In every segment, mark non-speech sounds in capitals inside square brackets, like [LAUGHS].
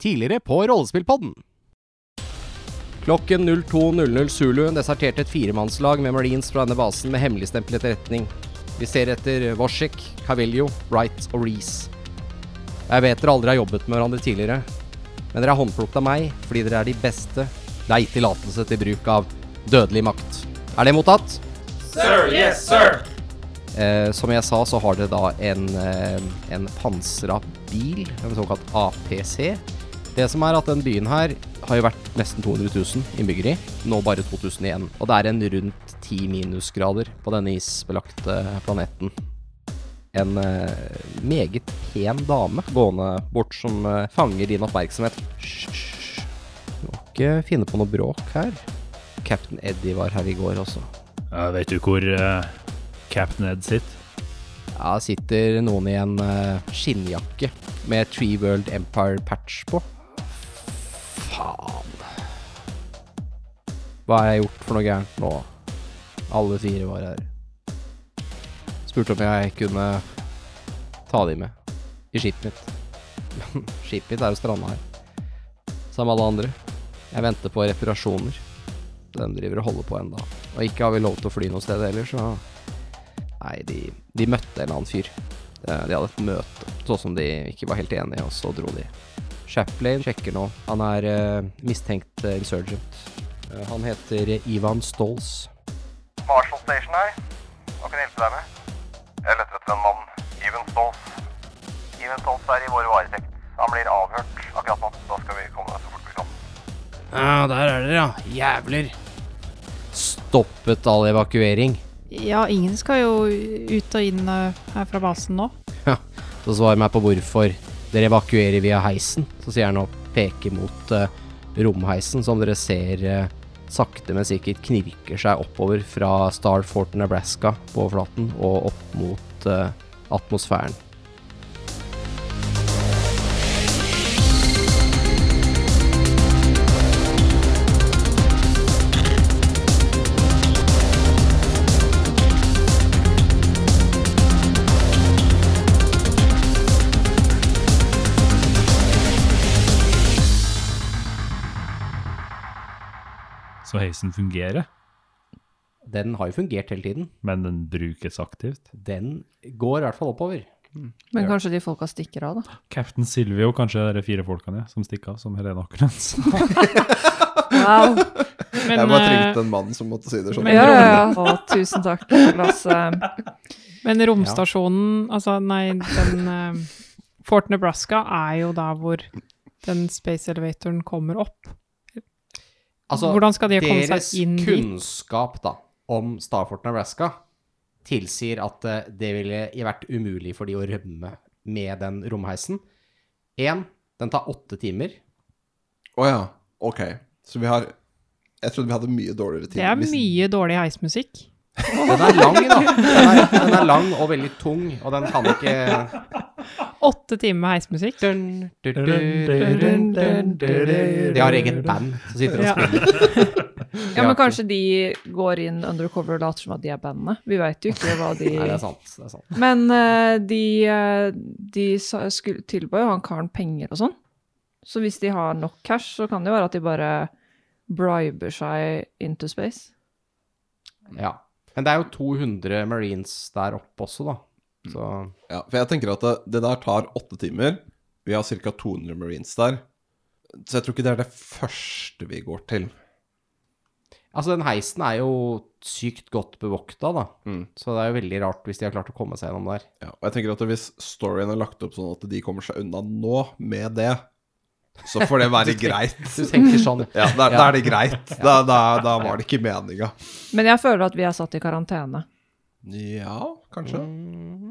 tidligere på Rollespillpodden. Klokken 02.00 Zulu deserterte et firemannslag med marines fra denne basen med hemmeligstemplet etterretning. Vi ser etter Washik, Cavillo, Wright og Reece. Jeg vet dere aldri har jobbet med hverandre tidligere, men dere er håndplukket av meg fordi dere er de beste. Det er gitt tillatelse til bruk av dødelig makt. Er det mottatt? Sir, yes, sir! Eh, som jeg sa, så har dere da en, eh, en pansra bil, en såkalt APC. Det som er at den byen her har jo vært nesten 200 000 innbyggere i. Nå bare 2000 igjen. Og det er en rundt 10 minusgrader på denne isbelagte planeten. En eh, meget pen dame gående bort som eh, fanger din oppmerksomhet. Hysj, må ikke finne på noe bråk her. Captain Eddie var her i går også. Ja, vet du hvor eh, Captain Ed sitter? Ja, sitter noen i en eh, skinnjakke med Tree World Empire patch på. Faen. Hva har jeg gjort for noe gærent nå? Alle fire var her. Spurte om jeg kunne ta de med i skipet mitt. [LAUGHS] skipet mitt er jo stranda her. Med alle andre. Jeg venter på reparasjoner. Den driver og holder på enda. Og ikke har vi lov til å fly noe sted heller, så Nei, de, de møtte en annen fyr. De, de hadde et møte, sånn som de ikke var helt enige, og så dro de. Chaplin sjekker nå. Han er uh, mistenkt uh, insurgent. Uh, han heter Ivan Stolz. Marshall Station her. Hva kan jeg hjelpe deg med? Jeg leter etter en mann. Ivan Stolz. Ivan Stolz er i vår varetekt. Han blir avhørt akkurat nå. Da skal vi komme så fort vi kan. Ja, der er dere, ja. Jævler. Stoppet all evakuering. Ja, ingen skal jo ut og inn her fra basen nå. Ja, Så svar meg på hvorfor dere evakuerer via heisen. Så sier han og peker mot uh, romheisen, som dere ser uh, sakte, men sikkert knirker seg oppover fra Starfort, Nebraska på overflaten og opp mot uh, atmosfæren. Så fungere. Den har jo fungert hele tiden. men den brukes aktivt. Den går i hvert fall oppover. Men kanskje de folka stikker av, da. Captain Silvio, kanskje de fire folkene som stikker av, som Helene akkurat [LAUGHS] sa. Wow. Men, jeg bare eh, trengte en mann som måtte si det sånn. Men Ja, ja, ja. [LAUGHS] Å, tusen takk, Lasse. Men romstasjonen, altså nei, den eh, Fort Nebraska er jo der hvor den space elevatoren kommer opp. Altså, Hvordan skal de komme seg inn dit? kunnskap da, om Starfort Nebraska tilsier at eh, det ville vært umulig for de å rømme med den romheisen. Én, den tar åtte timer. Å ja, ok. Så vi har Jeg trodde vi hadde mye dårligere tid. Det er mye dårlig heismusikk. Den er lang, da. Den er, den er lang og veldig tung, og den kan ikke Åtte timer med heismusikk. dun, dun, dun, dun, dun, dun. De har eget band som sitter og Ja. spiller. [LAUGHS] Ja, men kanskje de går inn undercover og later som at de er bandet. Vi veit jo ikke hva de Nei, det er sant. Det er sant. Men eh, de, eh, de tilbød jo han karen penger og sånn. Så hvis de har nok cash, så kan det jo være at de bare briber seg into space. Ja. Men det er jo 200 marines der oppe også, da. Så Ja, for jeg tenker at det, det der tar åtte timer. Vi har ca. 200 marines der. Så jeg tror ikke det er det første vi går til. Altså, den heisen er jo sykt godt bevokta, da. Mm. Så det er jo veldig rart hvis de har klart å komme seg gjennom der. Ja, og jeg tenker at hvis storyen er lagt opp sånn at de kommer seg unna nå med det, så får det være greit. Du tenker sånn. [LAUGHS] Ja, da, da er det greit. Da, da, da var det ikke meninga. Men jeg føler at vi er satt i karantene. Ja, kanskje.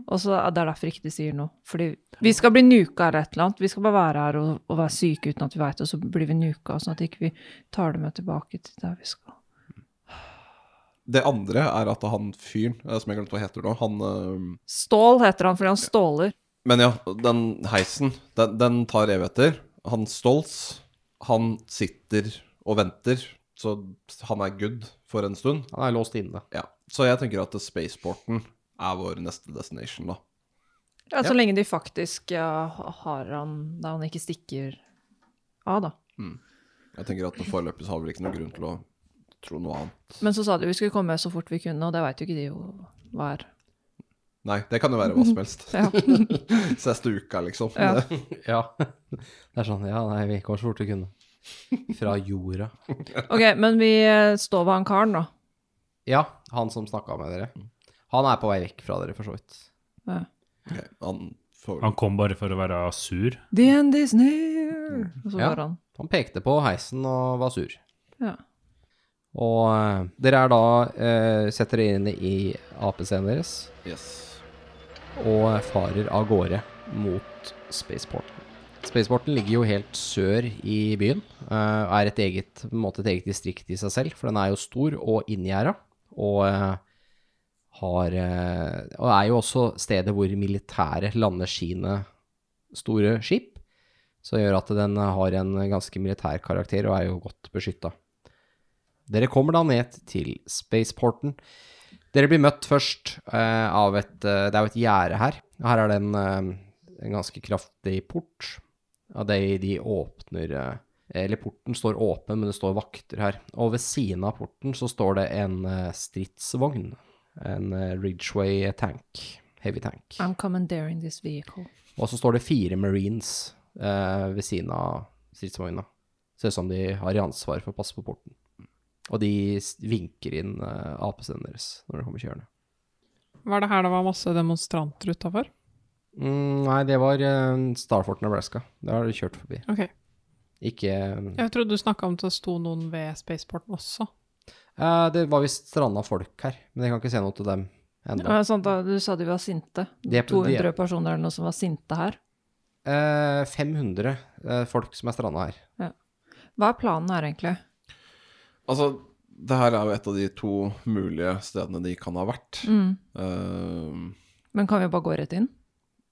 Og så er det derfor ikke de sier noe. Fordi vi skal bli nuka eller et eller annet. Vi skal bare være her og, og være syke uten at vi veit det, og så blir vi nuka, sånn at ikke vi tar det med tilbake til der vi skal. Det andre er at han fyren, eh, som jeg glemte hva heter nå, han eh, Stål heter han fordi han ståler. Men ja, den heisen, den, den tar evigheter. Han Stolz, han sitter og venter, så han er good for en stund. Han er låst inne. Ja, Så jeg tenker at spaceporten er vår neste destination, da. Ja, så lenge de faktisk ja, har han da han ikke stikker av, da. Jeg tenker at foreløpig så har vi ikke noen grunn til å tro noe annet. Men så sa de vi skulle komme så fort vi kunne, og det veit jo ikke de jo hva er. Nei, det kan jo være hva som helst. Ja. [LAUGHS] Siste uka, liksom. Ja. Ja. Det er sånn Ja, nei, vi går så fort vi kunne. Fra jorda. Ok, men vi eh, står ved han karen, da. Ja, han som snakka med dere. Han er på vei vekk fra dere, for så vidt. Ja. Okay, Han får Han kom bare for å være sur. The end is near. Og så Ja. han. Han pekte på heisen og var sur. Ja. Og eh, dere er da eh, Setter dere inn i AP-scenen deres Yes. Og farer av gårde mot Spaceporten. Spaceporten ligger jo helt sør i byen. eh, og er et eget, måte et eget distrikt i seg selv, for den er jo stor og inngjerda. Og eh, eh, Og er jo også stedet hvor militæret lander sine store skip. Som gjør at den har en ganske militær karakter og er jo godt beskytta. Dere kommer da ned til Spaceporten. Dere blir møtt først uh, av et uh, Det er jo et gjerde her. Her er det en, uh, en ganske kraftig port. Og de, de åpner Eller porten står åpen, men det står vakter her. Og ved siden av porten så står det en stridsvogn. En Ridgeway tank. Heavy tank. I'm commandeering this vehicle. Og så står det fire marines ved siden av stridsvogna. Ser ut som de har i ansvar for å passe på porten. Og de vinker inn uh, AP-scenen deres når de kommer kjørende. Var det her det var masse demonstranter utafor? Mm, nei, det var uh, Starfort, Nebraska. Det har de kjørt forbi. Ok. Ikke Jeg trodde du snakka om at det sto noen ved spaceporten også. Uh, Det var visst stranda folk her, men jeg kan ikke se noe til dem ennå. Ja, sånn, du sa de var sinte. De 200 de 200 er- personer eller noe som var sinte her. Uh, 500 eh, folk som er stranda her. Hva er planen her, egentlig? Altså, det her er jo et av de to mulige stedene de kan ha vært. Mm. Uh, Men kan vi bare gå rett inn?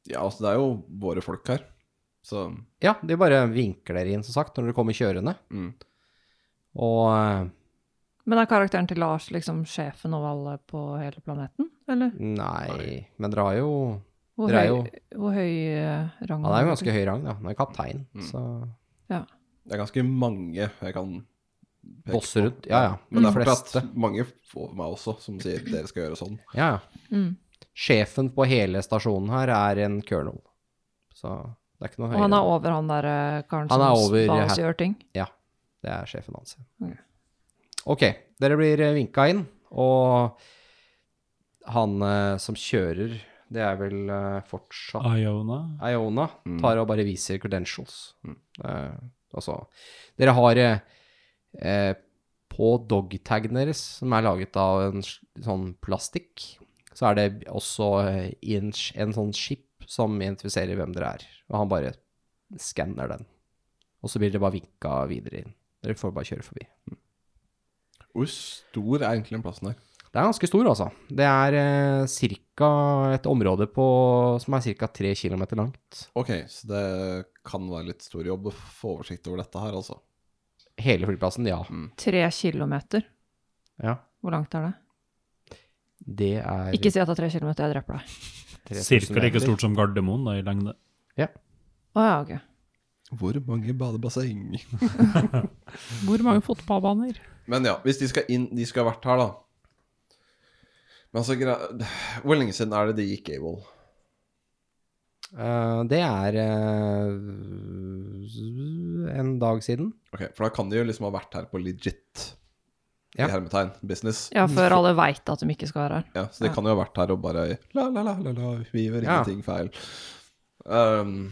ja, altså, det er jo våre folk her. Så Ja, de bare vinker dere inn, som sagt, når dere kommer kjørende. mm. Og uh, Men er karakteren til Lars liksom sjefen over alle på hele planeten, eller? nei Men dere har jo Hvor høy, jo, hvor høy eh, rang Han er jo ganske høy rang, da. Han er kaptein, Mm. så Det er ganske mange jeg kan peke Bosser rundt. Ja, ja. Men det er De at fleste. mange får meg også som sier dere skal gjøre sånn. Ja, ja. Mm. Sjefen på hele stasjonen her er en colonel. Så det er ikke noe Og han er over han der eh, karen Han som er gjør ba oss gjøre ting? Det er sjefen hans. ja. Ok. Dere blir eh, vinka inn, og han eh, som kjører, det er vel eh, fortsatt Iona. Iona, Mm. tar og bare viser credentials. Eh, altså, dere har eh, på dogtagner deres, som er laget av en sånn plastikk, så er det også eh, en, en sånn chip som identifiserer hvem dere er. Og han bare skanner den. Og så blir dere bare vinka videre inn. Dere får bare kjøre forbi. Hvor stor er egentlig den plassen her? Det er ganske stor, altså. Det er eh, cirka et område på, som er ca. tre km langt. Ok, så det kan være litt stor jobb å få oversikt over dette her, altså. Hele flyplassen, ja. Tre kilometer. ja. Hvor langt er det? Det er Ikke si at det er tre kilometer, jeg dreper deg. 3000 Cirka like stort som Gardermoen da, i lengde. Å ja, ok. Hvor mange badebasseng? [LAUGHS] Hvor mange fotballbaner? Men ja, hvis de skal inn De skal ha vært her, da. Men altså, gre- Hvor lenge siden er det de gikk AWOL? Eh, det er uh, en dag siden. Ok, For da kan de jo liksom ha vært her på legit Ja. i hermetegn business. Ja, før alle veit at de ikke skal være her. Ja, Så de Ja. kan jo ha vært her og bare La, la, la, la, la vi gjør Ja. feil. Um,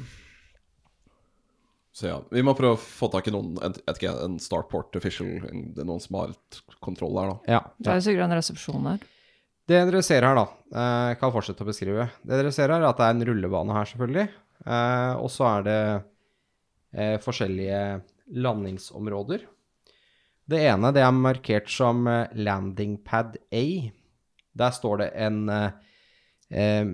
så ja, vi må prøve å få tak i noen en, vet ikke, en Starport official, en, det er noen som har kontroll her, da. Ja. Det er jo sikkert en resepsjon her. Det dere ser her, da, eh, kan fortsette å beskrive. Det dere ser her, er at det er en rullebane her, selvfølgelig. Eh, og så er det eh, forskjellige landingsområder. Det ene det er markert som landing pad A. Der står det en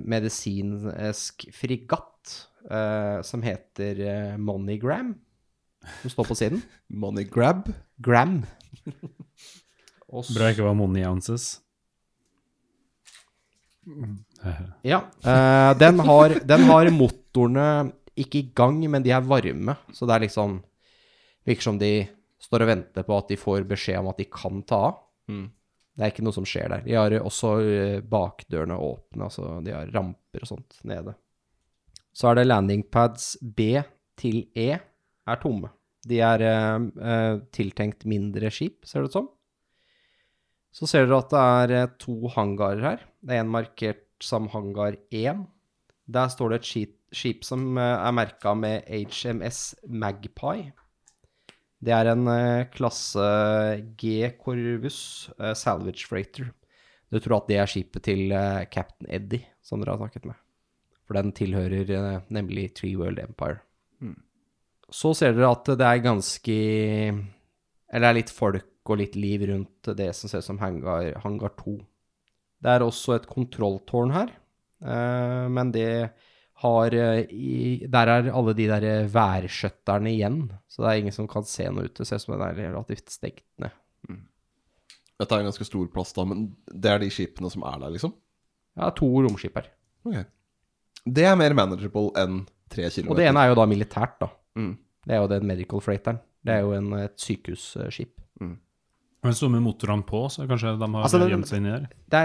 medisinsk frigatt eh, som heter Moneygram, som står på siden. [LAUGHS] Moneygrab? Gram. [LAUGHS] Bra ikke var money ounces. Ja, Uh, den, har, den har motorene ikke i gang, men de er varme. Så det er liksom Virker som de står og venter på at de får beskjed om at de kan ta av. Mm. Det er ikke noe som skjer der. De har også eh, bakdørene åpne, altså de har ramper og sånt nede. Så er det landing pads B til E er tomme. De er uh, tiltenkt mindre skip, ser det ut som. Så ser dere at det er eh, to hangarer her. Det er en markert som hangar 1. Der står det et skip, skip som eh, er merka med HMS Magpie. Det er en eh, klasse G Corvus Salvage Freighter. Du tror at det er skipet til Captain Eddie, som dere har snakket med. For den tilhører nemlig Tree World Empire. Så ser dere at det er ganske Eller det er litt folk og litt liv rundt det som ser ut som hangar, hangar 2. Det er også et kontrolltårn her, eh, men det har eh, i, Der er alle de der værskjøtterne igjen, så det er ingen som kan se noe ut. Det ser ut som den er relativt stengt ned. Dette er en ganske stor plass, da, men det er de skipene som er der, liksom? Ja, to romskip her. Okay. Det er mer manageable enn tre kilometer. Og det ene er jo da militært, da. Mm. Det er jo den medical freighteren. Det er jo en, et sykehusskip. Men så med motorene på, så kanskje de har Altså, den- gjemt seg inni der. Det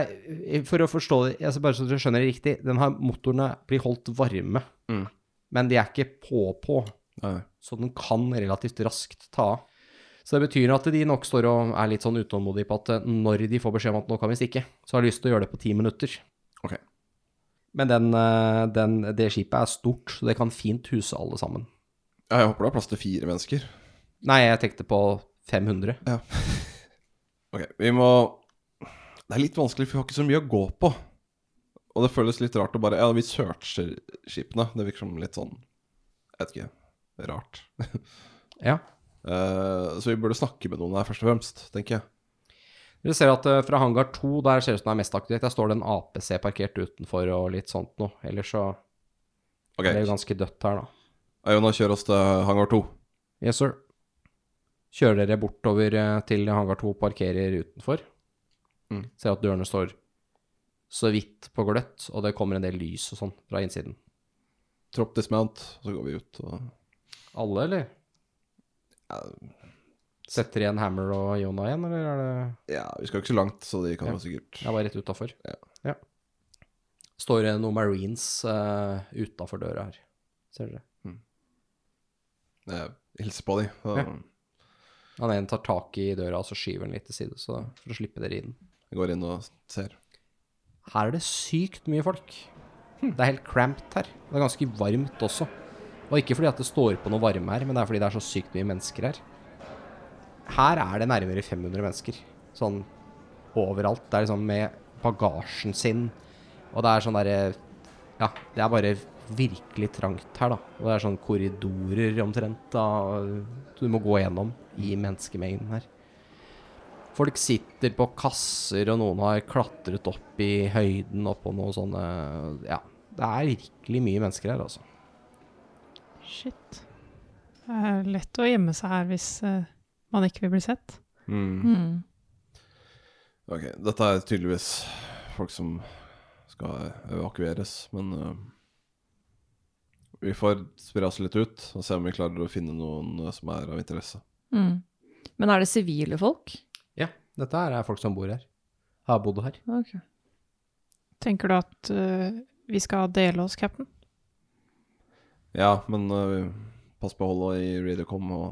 er, for å forstå det, altså bare så dere skjønner det riktig, den har motorene blir holdt varme, Mm. men de er ikke på-på, så den kan relativt raskt ta av. Så det betyr at de nok står og er litt sånn utålmodige på at eh, når de får beskjed om at nå kan vi stikke, så har de lyst til å gjøre det på ti minutter. Ok. Men den, eh, den, det skipet er stort, så det kan fint huse alle sammen. Ja, jeg håper det er plass til fire mennesker. Nei, jeg tenkte på 500. Ok, vi må Det er litt vanskelig, for vi har ikke så mye å gå på. Og det føles litt rart å bare Ja, vi searcher skipene. Det virker som litt sånn Jeg vet ikke. Rart. [LAUGHS] Ja. Uh, så vi burde snakke med noen her, først og fremst, tenker jeg. Dere ser at uh, fra hangar 2, der ser det ut som det er mest aktivitet. Der står det en APC parkert utenfor og litt sånt noe. Ellers så okay. er det jo ganske dødt her, da. Iona, kjør oss til hangar 2. Yes, sir. Kjører dere bortover eh, til hangar 2 parkerer utenfor. Mm. Ser at dørene står så vidt på gløtt, og det kommer en del lys og sånn fra innsiden. Tropp dismount, så går vi ut og Alle, eller? ja, Setter igjen Hammer og Iona igjen, eller er det ja, vi skal ikke så langt, så de kan Ja. sikkert Jeg var rett utafor. Ja. Står det noen marines uh, utafor døra her. Ser dere? Mm. Jeg hilser på de. Så Ja. Han ene tar tak i døra, og så skyver han litt til side, så for å slippe dere inn. Jeg går inn og ser. Her er det sykt mye folk. Det er helt cramped her. Det er ganske varmt også. Og ikke fordi at det står på noe varme her, men det er fordi det er så sykt mye mennesker her. Her er det nærmere 500 mennesker. Sånn overalt. Det er liksom med bagasjen sin. Og det er sånn derre Ja, det er bare virkelig trangt her, da. Og det er sånn korridorer omtrent, da. Du må gå gjennom i menneskemengden her. Folk sitter på kasser, og noen har klatret opp i høyden oppå noe sånne Ja, det er virkelig mye mennesker her, altså. Shit. Det er lett å gjemme seg her hvis uh, man ikke vil bli sett. Mm. Ok, dette er tydeligvis folk som skal evakueres, men øh, vi får spre oss litt ut og se om vi klarer å finne noen øh, som er av interesse. Mm. Men er det sivile folk? Ja, dette her er folk som bor her. Har bodd her. Okay. Tenker du at uh, vi skal dele oss, cap'n? Ja, men uh, pass på å holde i Readercom og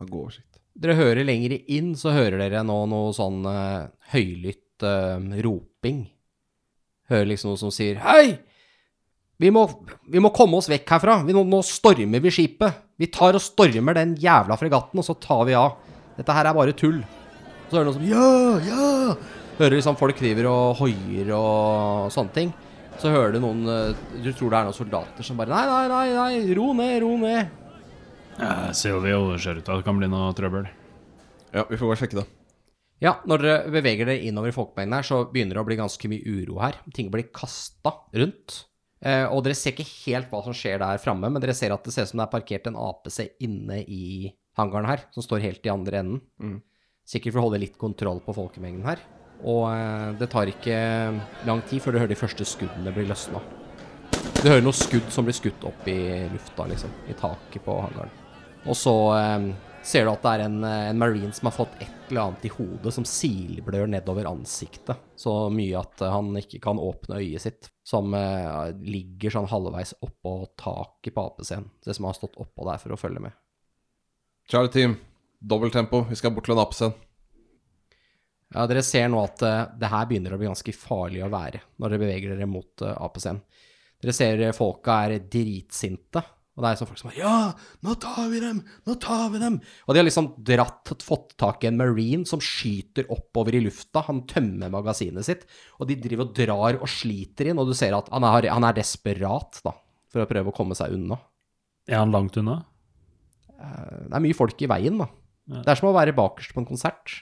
ha god oversikt. Dere hører lenger inn, så hører dere nå noe sånn uh, høylytt eh, roping. Hører liksom noe som sier Hei! Vi må, vi må komme oss vekk herfra. Vi, nå, nå stormer vi skipet. Vi tar og stormer den jævla fregatten, og så tar vi av. Dette her er bare tull. Så hører du noen som Ja, ja! Hører liksom folk driver og hoier og sånne ting. Så hører du noen eh, Du tror det er noen soldater som bare Nei, nei, nei, nei, ro ned, ro ned. Ja, Silvio, ser ut til at det kan bli noe trøbbel. Ja, vi får bare sjekke det. Ja, når dere beveger dere innover i folkemengden her, så begynner det å bli ganske mye uro her. Ting blir kasta rundt. Eh, og dere ser ikke helt hva som skjer der framme, men dere ser at det ser ut som det er parkert en APC inne i hangaren her, som står helt i andre enden. Mm. Sikkert for å holde litt kontroll på folkemengden her. Og eh, det tar ikke lang tid før du hører de første skuddene bli løsna. Du hører noen skudd som blir skutt opp i lufta, liksom. I taket på hangaren. Og så eh, ser du at det er en, eh, en marine som har fått et eller annet i hodet som silblør nedover ansiktet. Så mye at eh, han ikke kan åpne øyet sitt. Som eh, ligger sånn halvveis oppå taket på APC-en. Det som har stått oppå der for å følge med. Charlie Team, dobbelttempo. Vi skal bort til en apescene. Ja, dere ser nå at eh, det her begynner å bli ganske farlig å være når dere beveger dere mot uh, APC-en. Dere ser folka er dritsinte. Og det er sånn folk som er Ja, nå tar vi dem! Nå tar vi dem! Og de har liksom dratt, fått tak i en marine som skyter oppover i lufta. Han tømmer magasinet sitt, og de driver og drar og sliter inn. Og du ser at han er, han er desperat, da, for å prøve å komme seg unna. Er han langt unna? Eh, Det er mye folk i veien, da. Ja. Det er som å være bakerst på en konsert.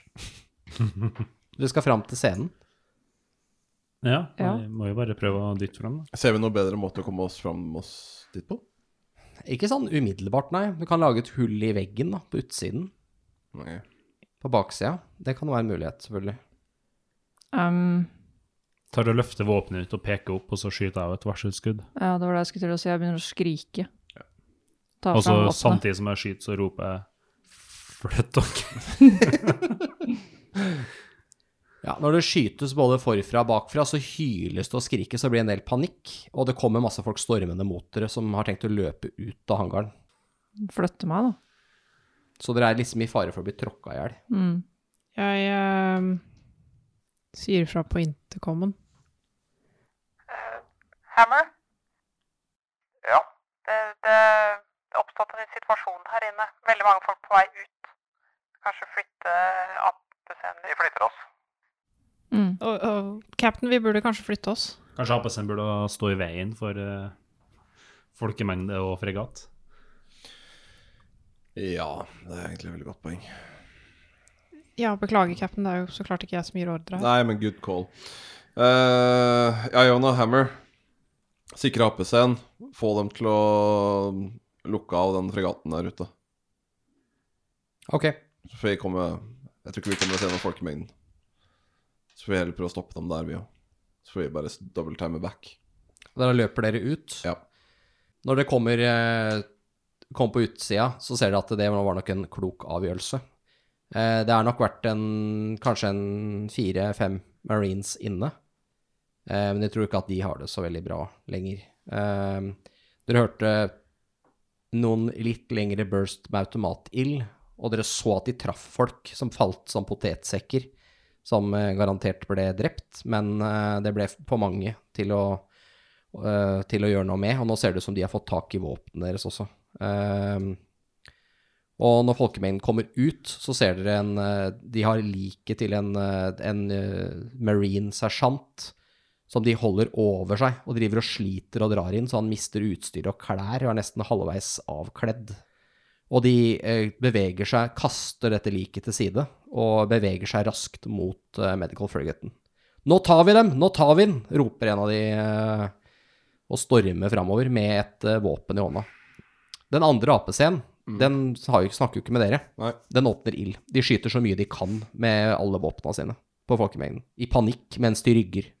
[LAUGHS] du skal fram til scenen. Ja, Ja. vi må jo bare prøve å dytte frem, da. Ser vi noe bedre måte å komme oss fram oss dit på? Ikke sånn umiddelbart, nei. Du kan lage et hull i veggen da, på utsiden. Nei. På baksida. Det kan være en mulighet, selvfølgelig. Um, Tar og løfter våpenet ut og peker opp, og så skyter jeg av et varselskudd. ja, det var det jeg skulle til å si. Jeg begynner å skrike. Ta Og så samtidig som jeg skyter, så roper jeg Flytt dere. [LAUGHS] [LAUGHS] [LAUGHS] Ja, Når det skytes både forfra og bakfra, så hyles det og skrikes, så det blir en del panikk. Og det kommer masse folk stormende mot dere som har tenkt å løpe ut av hangaren. Flytte meg, da. Så dere er liksom i fare for å bli tråkka i hjel. Mm. Jeg eh, sier fra på intercomen. Hammer, Ja, det, det, det oppstått en situasjon her inne. Veldig mange folk på vei ut. Kanskje flytte AP-scenen vi flytter oss. Mm. Og, og captain, vi burde kanskje flytte oss. Kanskje APC-en burde stå i veien for uh, folkemengde og fregatt. Ja, det er egentlig et veldig godt poeng. Ja, beklager, captain. Det er jo så klart ikke jeg som gir ordre her. Nei, men good call. Uh, Iona Hammer. Sikre APC-en. Få dem til å lukke av den fregatten der ute. Ok. Så får vi komme Jeg tror ikke vi kommer til å se noen folkemengden. Så får vi heller prøve å stoppe dem der, vi òg. Så får vi bare double time back. Da løper dere ut. Ja. Når dere kommer, eh, kommer på utsida, så ser dere at det var nok en klok avgjørelse. Eh, det har nok vært en, kanskje en fire-fem marines inne. Eh, men jeg tror ikke at de har det så veldig bra lenger. Dere hørte noen litt lengre burst med automatild, og dere så at de traff folk som falt som potetsekker, som eh, garantert ble drept, men eh, det ble for mange til å eh, til å gjøre noe med, og nå ser det ut som de har fått tak i våpnene deres også. Ehm, og når folkemengden kommer ut, så ser dere en De har liket til en, en marine sersjant som de holder over seg og driver og sliter og drar inn, så han mister utstyr og klær og er nesten halvveis avkledd. Og de eh, beveger seg, kaster dette liket til side og beveger seg raskt mot eh, medical frigaten. Nå tar vi dem! Nå tar vi den! roper en av de eh, og stormer framover med et våpen i hånda. Den andre apescenen, mm. den har jo, snakker jo ikke med dere. Nei. Den åpner ild. De skyter så mye de kan med alle våpnene sine på folkemengden. I panikk mens de rygger.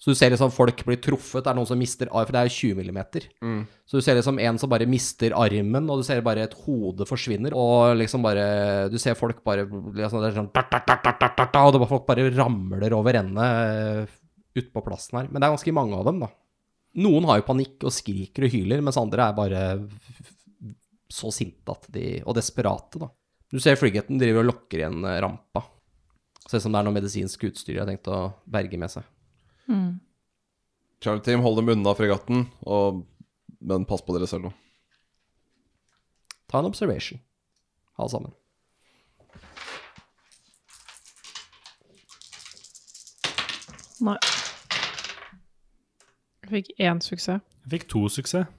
Så du ser liksom folk blir truffet. Det er noen som mister arm, for det er jo 20 millimeter. Mm. Så du ser liksom en som bare mister armen, og du ser bare et hode forsvinner. Og liksom bare Du ser folk bare liksom, det er sånn, da, da, da, da, da, da, da, Og det bare, folk bare ramler over ende utpå på plassen her. Men det er ganske mange av dem, da. Noen har jo panikk og skriker og hyler, mens andre er bare så sinte at de Og desperate, da. Du ser frigaten driver og lokker igjen eh, rampa. Ser ut som det er noe medisinsk utstyr de har tenkt å berge med seg. Mm. Charlie Team, hold dem unna fregatten, og, men pass på dere selv nå. Ta en observation, alle sammen. Nei. Jeg fikk én suksess. Jeg fikk to suksess.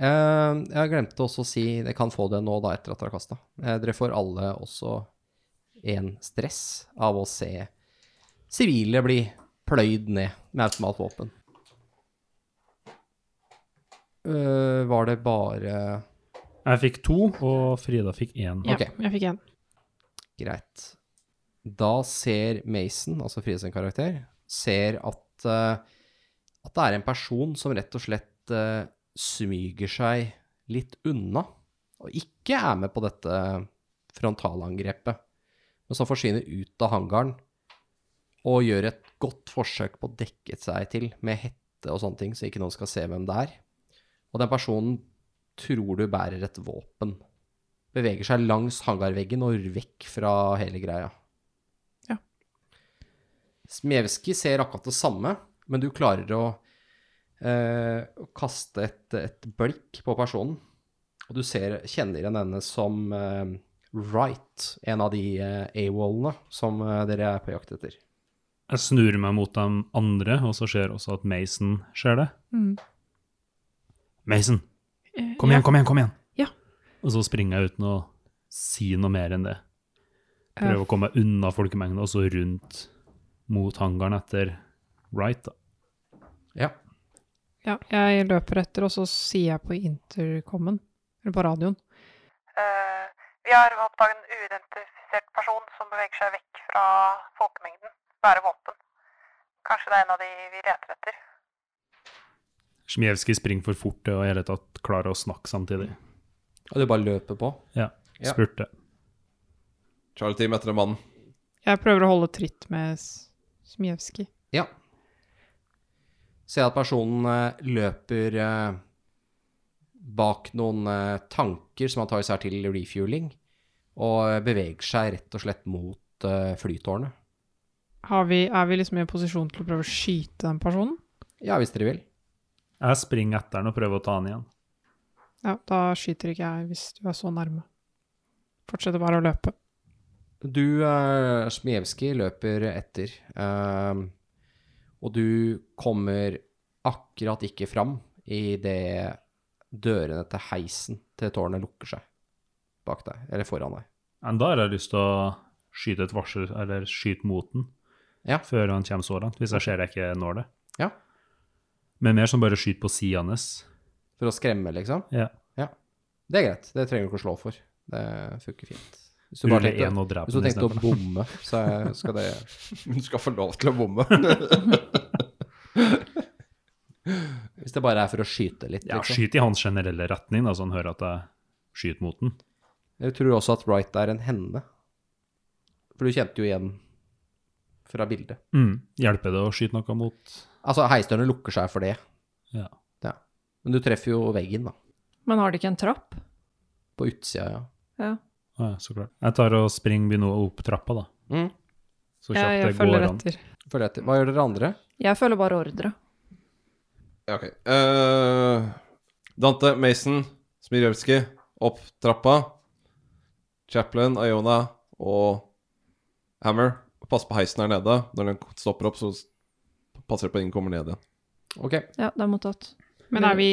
Uh, jeg glemte også å si Jeg kan få det nå, da, etter at dere har kasta. Uh, dere får alle også en stress av å se sivile bli pløyd ned med automatvåpen. Uh, var det bare Jeg fikk to, og Frida fikk én. Ja, okay. jeg fikk én. Greit. Da ser Mason, altså Frida sin karakter, ser at, uh, at det er en person som rett og slett uh, smyger seg litt unna. og ikke er med på dette frontalangrepet, men som forsvinner ut av hangaren og gjør et godt forsøk på å dekke seg til med hette og sånne ting, så ikke noen skal se hvem det er. Og den personen tror du bærer et våpen. Beveger seg langs hangarveggen og vekk fra hele greia. Ja. Smevski ser akkurat det samme, men du klarer å eh, kaste et, et blikk på personen. Og du ser, kjenner igjen henne som eh, Wright, en av de eh, AWOL-ene som eh, dere er på jakt etter. Jeg snur meg mot de andre, og så ser også at Mason ser det. Mm. Mason, Eh, kom igjen, kom igjen, kom igjen! Ja. Og så springer jeg uten å si noe mer enn det. Prøver å komme meg unna folkemengden, og så rundt mot hangaren etter Wright. da. Ja. Ja, jeg løper etter, og så sier jeg på intercomen, eller på radioen. uh, vi har oppdaget en uidentifisert person som beveger seg vekk fra folkemengden. Bærer våpen. Kanskje det er en av de vi leter etter. Smijevskij springer for fort og i hele tatt klare å snakke samtidig. Og du bare løper på. Ja, Ja. spurte. Charlie Team etter en mann. Jeg prøver å holde tritt med Smijevskij. Ja. Ser at personen eh, løper eh, bak noen eh, tanker som han tar seg til refueling, og beveger seg rett og slett mot flytårnet. Har vi, er vi liksom i en posisjon til å prøve å skyte den personen? Ja, hvis dere vil. Jeg springer etter den og prøver å ta den igjen. Ja, da skyter ikke jeg hvis du er så nærme. Fortsetter bare å løpe. Du, uh, Smijevskij, løper etter, Uh, og du kommer akkurat ikke fram idet dørene til heisen til tårnet lukker seg bak deg, eller foran deg. Men da har jeg lyst til å skyte et varsel, eller skyte mot den, Ja. før han kommer så langt, hvis jeg ser jeg ikke når det. Ja. Men mer som bare skyte på siden hans. For å skremme, liksom? Ja. Det er greit. Det trenger du ikke å slå for. Det funker fint. Hvis du bare tenkte, en og drepe hvis du tenkte å bomme, så skal det [LAUGHS] Du skal få lov til å bomme. [LAUGHS] Hvis det bare er for å skyte litt, Ja, liksom. skyt i hans generelle retning, da, så han hører at jeg skyter mot den. Jeg tror også at Wright er en henne. For du kjente jo igjen fra bildet. Mm. Hjelper det å skyte noe mot Altså, heisdørene lukker seg for det. Ja. Ja. Men du treffer jo veggen, da. Men har de ikke en trapp? På utsida, ja. Ja. Ja, så klart. Jeg tar og springer begynner opp trappa, da. Mm. Så kjapt Jeg, det går an. etter. Følger etter. Hva gjør dere andre? Jeg følger bare ordre. Ja, ok. Uh, Dante, Mason, Smirjevskij, opp trappa. Chaplin, Iona og Hammer. Pass på heisen her nede. Når den stopper opp, så passer det på at ingen kommer ned igjen. Ok. Ja, det er mottatt. Men er vi,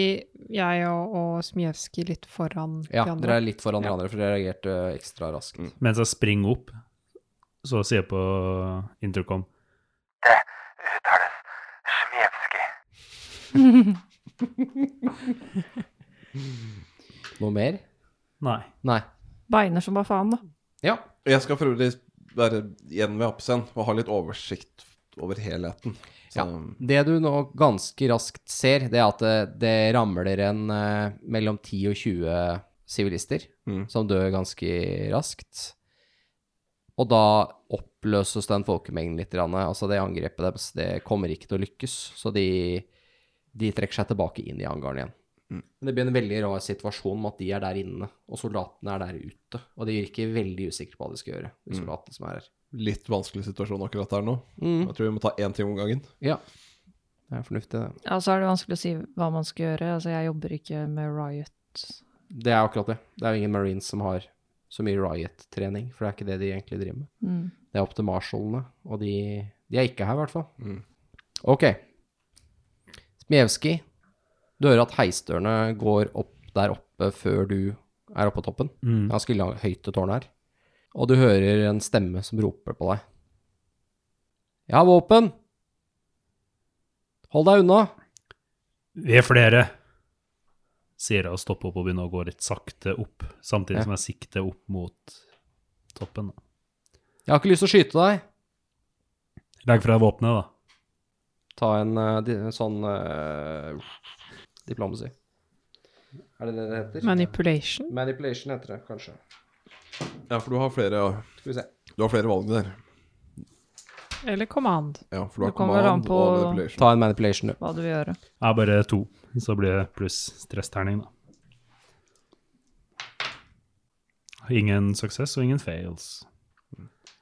jeg og, og Smijevskij, litt foran Ja, de andre? Ja, dere er litt foran de andre, for dere reagerte ekstra raskt. Mm. Mens jeg springer opp, så sier jeg på intercom Det uttales Smijevskij. Noe mer? Nei. Nei. Beiner som bare faen, da. Ja. Jeg skal for øvrig være igjen ved apesen og ha litt oversikt over helheten. Så, Ja. Det du nå ganske raskt ser, det er at det, det ramler en eh, mellom 10 og 20 sivilister Mm. som dør ganske raskt. Og da oppløses den folkemengden litt. Altså det angrepet deres det kommer ikke til å lykkes, så de, de trekker seg tilbake inn i hangaren igjen. Mm. Men det blir en veldig rar situasjon med at de er der inne, og soldatene er der ute. Og de virker veldig usikre på hva de skal gjøre, de Mm. som er her. litt vanskelig situasjon akkurat der nå. Mm. Jeg tror vi må ta én ting om gangen. Ja. Det er fornuftig, det. Ja, så er det vanskelig å si hva man skal gjøre. Altså, jeg jobber ikke med Riot. Det er akkurat det. Det er jo ingen marines som har så mye riot-trening, for det er ikke det de egentlig driver med. Mm. Det er opp til marshallene, og de, de er ikke her, i hvert fall. Mm. Ok. Smijevskij, du hører at heisdørene går opp der oppe før du er oppe på toppen. Mm. Ganske høyt det tårnet her. Og du hører en stemme som roper på deg. Jeg har våpen! Hold deg unna! Vi er flere, sier jeg og stopper opp og begynner å gå litt sakte opp, samtidig Ja. som jeg sikter opp mot toppen. Jeg har ikke lyst til å skyte deg. Legg fra deg våpenet, da. Ta en, eh, en sånn uh, diplomacy. Er det det det heter? Manipulation? Manipulation heter det, kanskje. Ja, for du har flere, Skal vi se. du har flere valg der. Eller command? Ja, for du har Det kommer vel an command på- og manipulation. Ta en manipulation, du. Hva du vil gjøre. Ja, bare to. Så blir det pluss stressterning, da. Ingen suksess og ingen fails.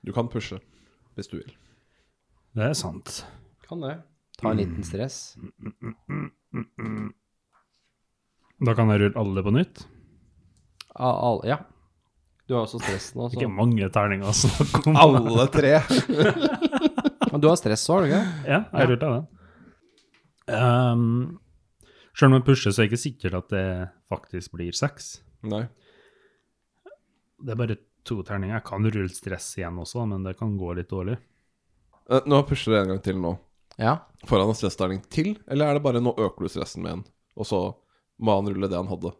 Du kan pushe, hvis du vil. Det er sant. Kan det. Ta en liten stress. Da kan jeg rulle alle på nytt. Ah, al- ja. Du har også stress nå, så Ikke mange terninger å snakke om. Alle tre! [LAUGHS] Men du har stress òg, har du ikke? Ja, jeg rulla den. Um, Selv om jeg pusher, så er det ikke sikkert at det faktisk blir seks. Nei. Det er bare to terninger. Jeg kan rulle stress igjen også, men det kan gå litt dårlig. Uh, Nå pusher du en gang til nå. Ja. Får han en stressterning til, eller er det bare nå øker du stressen med en, og så må han rulle det han hadde?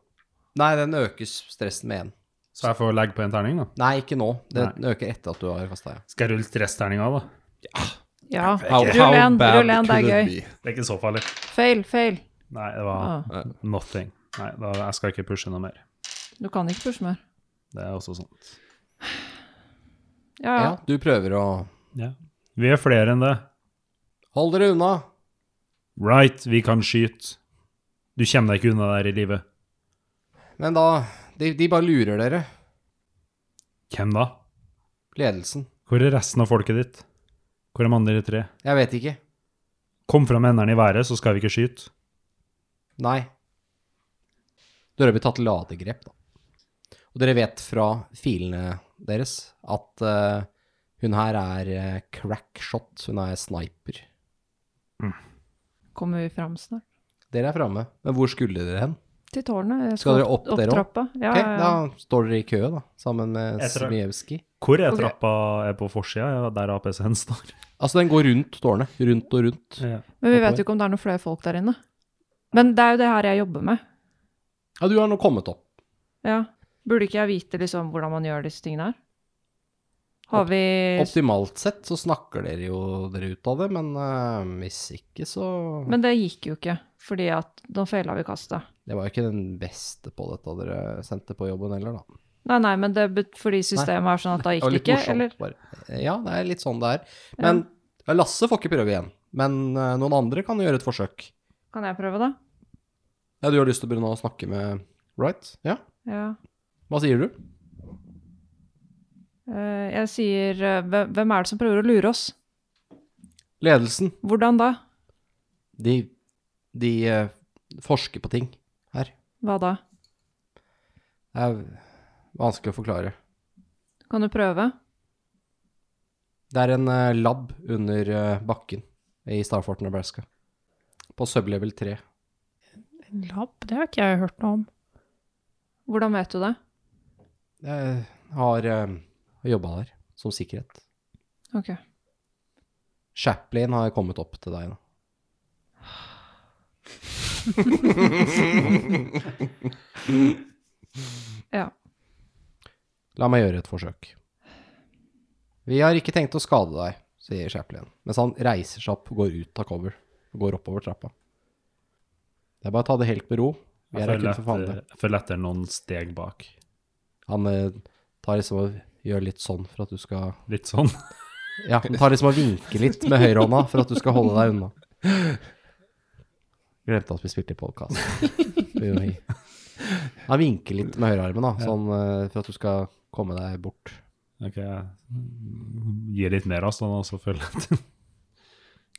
Nei, den øker stressen med én. Så jeg får legge på en terning, da. Nei, ikke nå. Det Nei. øker etter at du har kasta, ja. Skal jeg rulle stressterninga, da? Ja. How, Rull en, bad rull en, det er could it gøy. be? Det er ikke så farlig. Fail, fail. Nei, det var Ah, nothing. Nei, da, jeg skal ikke pushe noe mer. du kan ikke pushe mer. Det er også sant. Ja, ja. Ja, du prøver å Ja. Vi er flere enn det. Hold dere unna. Right, vi kan skyte. Du kommer deg ikke unna der i livet. Men da De, de bare lurer dere. Hvem da? Ledelsen. Hvor er resten av folket ditt? Hvor er de andre tre? Jeg vet ikke. Kom fra med hendene i været, så skal vi ikke skyte. Nei. Dere blir tatt ladegrep, da. Og dere vet fra filene deres at uh, hun her er uh, crackshot. Hun er sniper. Kommer vi fram snart? Dere er framme. Men hvor skulle dere hen? Til tårnet. Jeg Skal dere opp opp dere opp? Ja, okay, ja, ja. Da står dere i kø, da, sammen med Smijevskij. Hvor er trappa er på forsida? Ja, der APC-en står. Altså, den går rundt tårnet. Rundt og rundt. Ja. Men vi vet jo ikke om det er noen flere folk der inne. Men det er jo det her jeg jobber med. Ja, du har nå kommet opp. Ja. Burde ikke jeg vite liksom hvordan man gjør disse tingene her? Har vi Optimalt sett så snakker dere jo dere ut av det, men uh, hvis ikke, så Men det gikk jo ikke, fordi at da feila vi kastet. Det var jo ikke den beste på dette dere sendte på jobben heller, da. Nei, nei, men det er fordi systemet er sånn at da Det gikk det ikke, morsomt, eller? bare. Ja, det er litt sånn det er. Men ja, Lasse får ikke prøve igjen. Men uh, noen andre kan gjøre et forsøk. Kan jeg prøve, da? Ja, du har lyst til å begynne å snakke med Right? Ja? Ja. Hva sier du? Eh, jeg sier eh, Hvem er det som prøver å lure oss? Ledelsen. Hvordan da? De, de eh, forsker på ting her. Hva da? Det er vanskelig å forklare. Kan du prøve? Det er en lab under bakken i Starfort, Nebraska. På sublevel 3. En Lab? Det har ikke jeg hørt noe om. Hvordan vet du det? Jeg har uh, jobba der som sikkerhet. Ok. Chaplin har kommet opp til deg nå. [LAUGHS] Ja. La meg gjøre et forsøk. Vi har ikke tenkt å skade deg, sier Chaplin, mens han reiser seg opp og går ut av cover og går oppover trappa. Det er bare å ta det helt med ro. Jeg jeg følger etter noen steg bak. Han eh, tar liksom og gjør litt sånn for at du skal Litt sånn. [LAUGHS] Ja, ta tar liksom og vinker litt med høyrehånda for at du skal holde deg unna. Glemte at vi spilte i podkast. Han vinker litt med høyrearmen, da, sånn uh, for at du skal komme deg bort. Ok, Gi litt mer avstand, og så følge [LAUGHS] etter.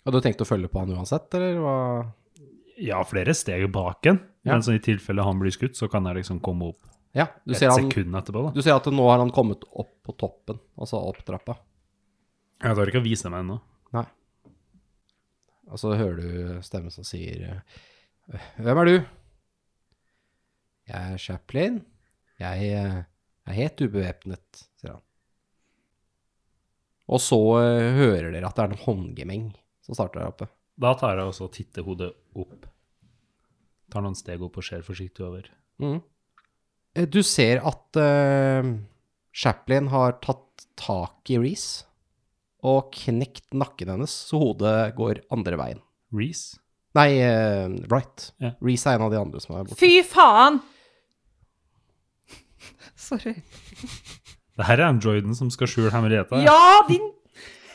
Hadde du tenkt å følge på han uansett, eller hva? Ja, flere steg bak en. Ja. Men så i tilfelle han blir skutt, så kan jeg liksom komme opp Ja, du et ser, han, sekund etterpå. da. du ser at nå har han kommet opp på toppen, altså opp trappa. Jeg klarer ikke å vise meg ennå. Nei. Og så hører du stemmen som sier eh, Hvem er du? Jeg er Chaplin. Jeg eh, er helt ubevæpnet, sier han. Og så eh, hører dere at det er en håndgemeng som starter der oppe. Da tar jeg også og titter hodet opp. Tar noen steg opp og ser forsiktig over. Mhm. Eh, Du ser at uh, Chaplin har tatt tak i Reece og knekt nakken hennes, så hodet går andre veien. Reece? Nei, uh, Wright. Ja. Reece er en av de andre som er borte. Fy faen! [LAUGHS] Sorry. Det her er androiden som skal skjule hemmeligheta. Ja, din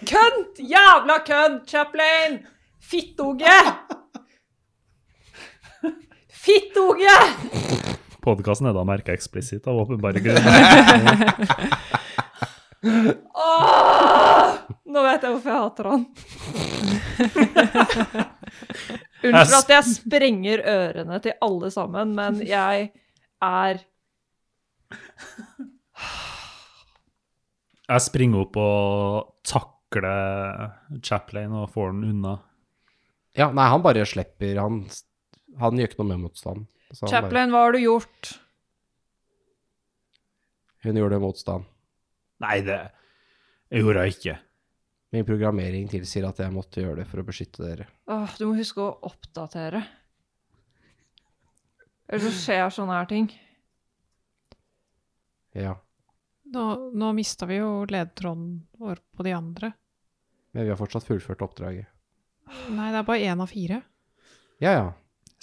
kønt! Jævla kønt, Chaplin! Fittunge! Fittunge! Podkasten er da merka eksplisitt av åpenbare [LAUGHS] grunner. Åh! Nå vet jeg hvorfor jeg hater han. [LAUGHS] Unnskyld at jeg sprenger ørene til alle sammen, men jeg er Jeg springer opp og takler Chaplain og får den unna. Ja, nei, han bare slipper Han, han gjør ikke noe med motstand. Bare- hva har du gjort? Hun gjorde motstand. Nei, det gjorde jeg ikke. Min programmering tilsier at jeg måtte gjøre det for å beskytte dere. Åh, du må huske å oppdatere. Ellers så skjer sånne her ting. Ja. Nå, nå mista vi jo ledtråden vår på de andre. Men vi har fortsatt fullført oppdraget. Nei, det er bare én av fire. Ja, ja.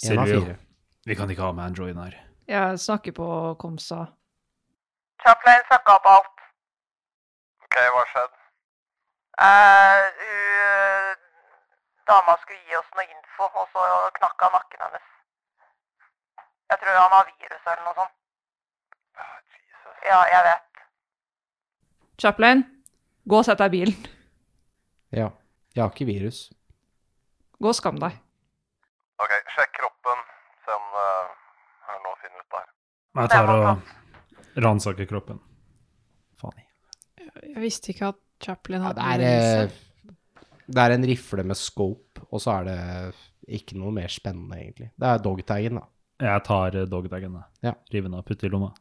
Én av fire. Vi kan ikke ha med androiden her. Jeg snakker på Komsa. Chaplain fucka opp alt. Ok, hva skjedde? Eh, hun, dama skulle gi oss noe info, og så knakk han nakken hennes. Jeg tror han har virus eller noe sånt. Ja, jeg vet. Chaplain, gå og sett deg i bilen. Ja. Jeg har ikke virus. Gå og skam deg. Ok, sjekk kroppen, se om det er noe å finne ut der. Jeg tar og ransaker kroppen. Faen. Jeg visste ikke at Chaplin Ja, hadde det, er, eh, det er en rifle med scope, og så er det ikke noe mer spennende, egentlig. Det er dogtagen, da. Jeg tar dogtagen, da. Ja. Rive den av, putte i lomma.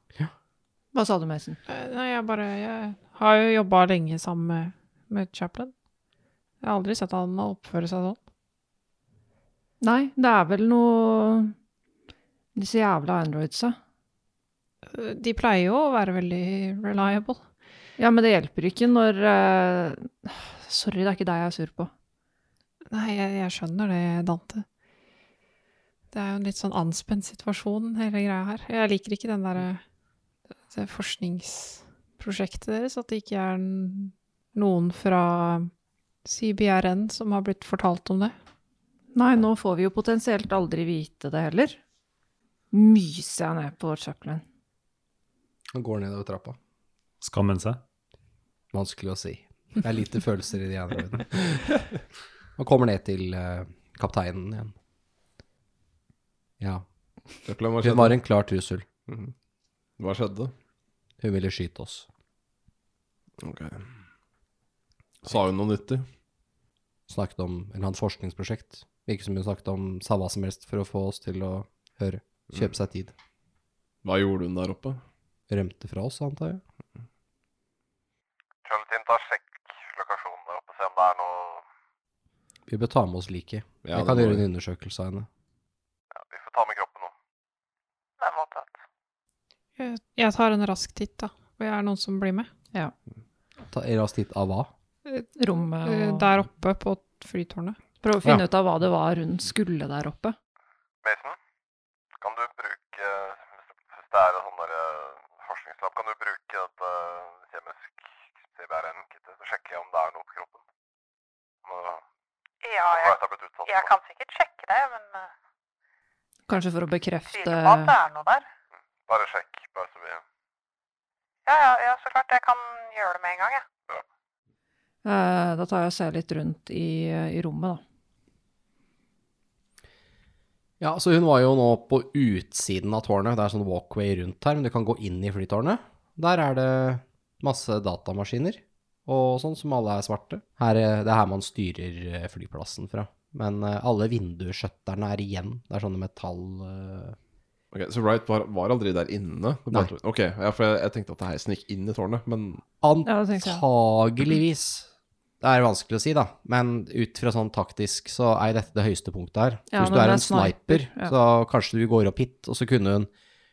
Hva sa du, Mason? Eh, Nei, jeg bare Jeg har jo jobba lenge sammen med, med Chaplin. Jeg har aldri sett han oppføre seg sånn. Nei, det er vel noe Disse jævla androidsa. De pleier jo å være veldig reliable. Ja, men det hjelper ikke når uh, Sorry, det er ikke deg jeg er sur på. Nei, jeg, jeg skjønner det, Dante. Det er jo en litt sånn anspent situasjon, hele greia her. Jeg liker ikke den derre forskningsprosjektet deres, at det ikke er noen fra CBRN som har blitt fortalt om det. Nei, nå får vi jo potensielt aldri vite det heller. Myser jeg ned på Chaplin. Han går nedover trappa. Skammen seg. Vanskelig å si. Det er lite følelser i de androidene. [LAUGHS] Han kommer ned til uh, kapteinen igjen. Ja. Hun var en klar trussel. Mhm. Hva skjedde? Hun ville skyte oss. Ok. Sa hun noe nyttig? Snakket om en eller annet forskningsprosjekt. Virket som hun snakket om sa hva som helst for å få oss til å høre. Kjøpe seg tid. Hva gjorde hun der oppe? Rømte fra oss, antar jeg. Charlie ta sjekk lokasjonen der oppe, se om det er noe Vi bør ta med oss liket. Ja, jeg kan gjøre en undersøkelse av henne. Ja, vi får ta med kroppen nå. Det er voldtatt. Jeg, jeg tar en rask titt, da. Og jeg er noen som blir med. Ta en rask titt av hva? Rommet Eh, og Der oppe på flytårnet. Prøve å finne ut av hva det var hun skulle der oppe. Mason, kan du bruke, hvis det er en sånn der eh, forskningslab, kan du bruke dette kjemisk CBRN-kittet til å sjekke om det er noe på kroppen? Om det- Ja, utsatt for jeg kan sikkert sjekke det, men uh, Kanskje for å bekrefte tviler på at det er noe der. Bare sjekk, bare så vi... Ja, ja, ja, så klart. Jeg kan gjøre det med en gang, jeg. Eh, Da tar jeg og ser litt rundt i, i rommet, da. Ja, så hun var jo nå på utsiden av tårnet. Det er sånn walkway rundt her, men du kan gå inn i flytårnet. Der er det masse datamaskiner og sånn, som alle er svarte. Her, er- det er her man styrer eh, flyplassen fra. Men eh, alle vinduskjøtterne er igjen. Det er sånne metall... eh, Ok, Så Wright var, var aldri der inne? Nei. Ok, ja, for jeg, jeg tenkte at det heisen gikk inn i tårnet, men. Antageligvis. Det er vanskelig å si, da. Men ut fra sånn taktisk så er dette det høyeste punktet her. Ja, hvis du er en er sniper, sniper, ja. så kanskje du går opp hit, og så kunne hun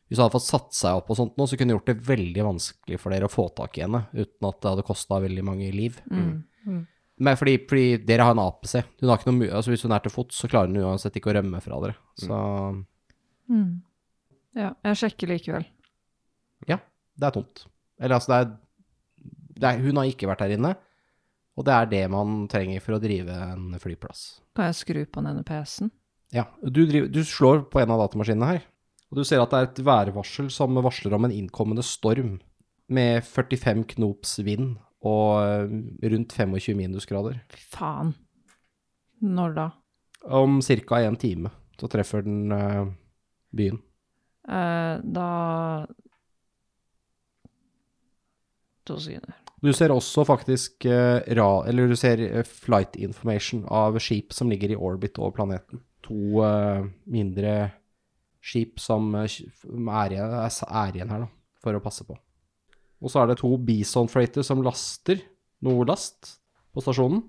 Hvis hun hadde fått satt seg opp og sånt nå, så kunne hun gjort det veldig vanskelig for dere å få tak i henne, uten at det hadde kosta veldig mange liv. Mm. Men fordi, fordi dere har en APC. Hun har ikke noe, altså hvis hun er til fots, så klarer hun uansett ikke å rømme fra dere. Så Mm. Ja, jeg sjekker likevel. ja, det er tomt. Eller altså, det er, det er Hun har ikke vært her inne, og det er det man trenger for å drive en flyplass. Kan jeg skru på denne PC-en? Ja, du, driver, du slår på en av datamaskinene her, og du ser at det er et værvarsel som varsler om en innkommende storm med 45 knops vind og eh, rundt 25 minusgrader. Fy faen. Når da? Om ca. en time så treffer den uh, byen. Uh, da To sekunder. Du ser også faktisk uh, ra, eller du ser flight information av skip som ligger i orbit over planeten. To mindre skip som er, igjen, er igjen her, da, for å passe på. Og så er det to Bison Freighter som laster noe last på stasjonen.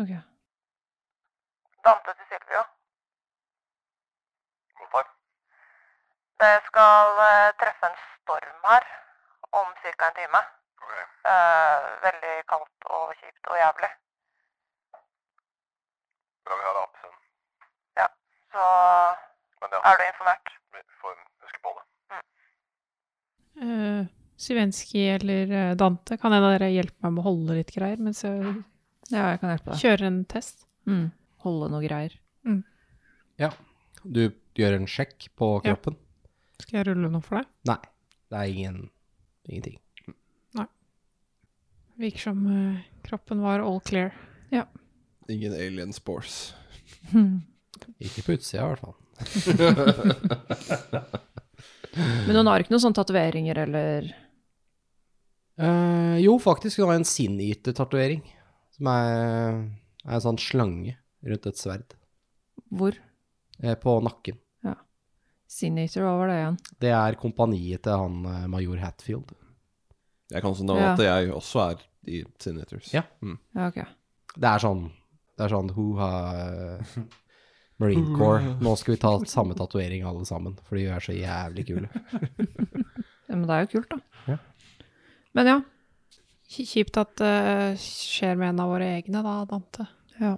Ok. Dante til Silvio. Hvorfor? Det skal eh, treffe en storm her om ca. en time. Ok. Eh, veldig kaldt og kjipt og jævlig. Bra vi har APC-en. Så Men ja, er du informert? vi får huske på det. Uh, Sivenski eller eh, Dante, kan en av dere hjelpe meg med å holde litt greier mens jeg Ja, jeg kan hjelpe deg. kjører en test? Mm. Holde noe greier. Ja, Du gjør en sjekk på Ja. kroppen. Skal jeg rulle noe for deg? Nei, det er ingen, ingenting. Virker som uh, kroppen var all clear. Ja. Ingen alien spores. [LAUGHS] Ikke på utsida, i hvert fall. [LAUGHS] Men hun har ikke noen sånne tatoveringer eller Eh, jo, faktisk. Hun har en Sin-Eater-tatovering. Som er, er en sånn slange rundt et sverd. Hvor? Eh, på nakken. Sinator, hva var det igjen? Det er kompaniet til han eh, major Hatfield. Jeg kan også nevne Ja. at jeg også er i Senators. Ja. Mm. Ja, ok. Det er sånn Det er sånn Hoo-ha eh, Marine Corps. Nå skal vi ta samme tatovering alle sammen, for de er så jævlig kule. [LAUGHS] Ja, men det er jo kult, da. Ja. Men ja. Kj- Kjipt at det skjer med en av våre egne, da, Dante. Ja.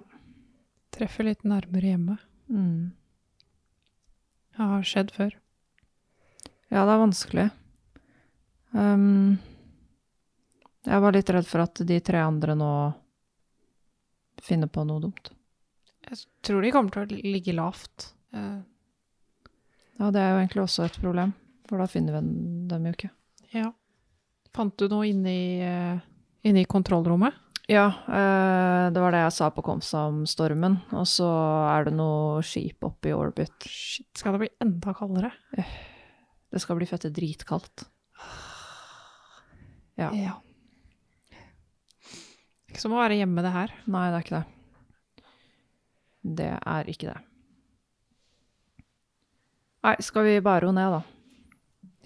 Treffer litt nærmere hjemme. Mm. Det har skjedd før. Ja, det er vanskelig. Um, jeg var litt redd for at de tre andre nå finner på noe dumt. Jeg tror de kommer til å ligge lavt. Uh. Ja, det er jo egentlig også et problem, for da finner vi dem jo ikke. ja. Fant du noe inne i, eh, inne i kontrollrommet? Ja, eh, det var det jeg sa på Komsa om stormen, og så er det noe skip oppe i orbit. Shit, skal det bli enda kaldere? Det skal bli fette dritkaldt. Ja. Ja. Ikke som å være hjemme, det her. Nei, det er ikke det. Det er ikke det. Nei, skal vi bare roe ned, da?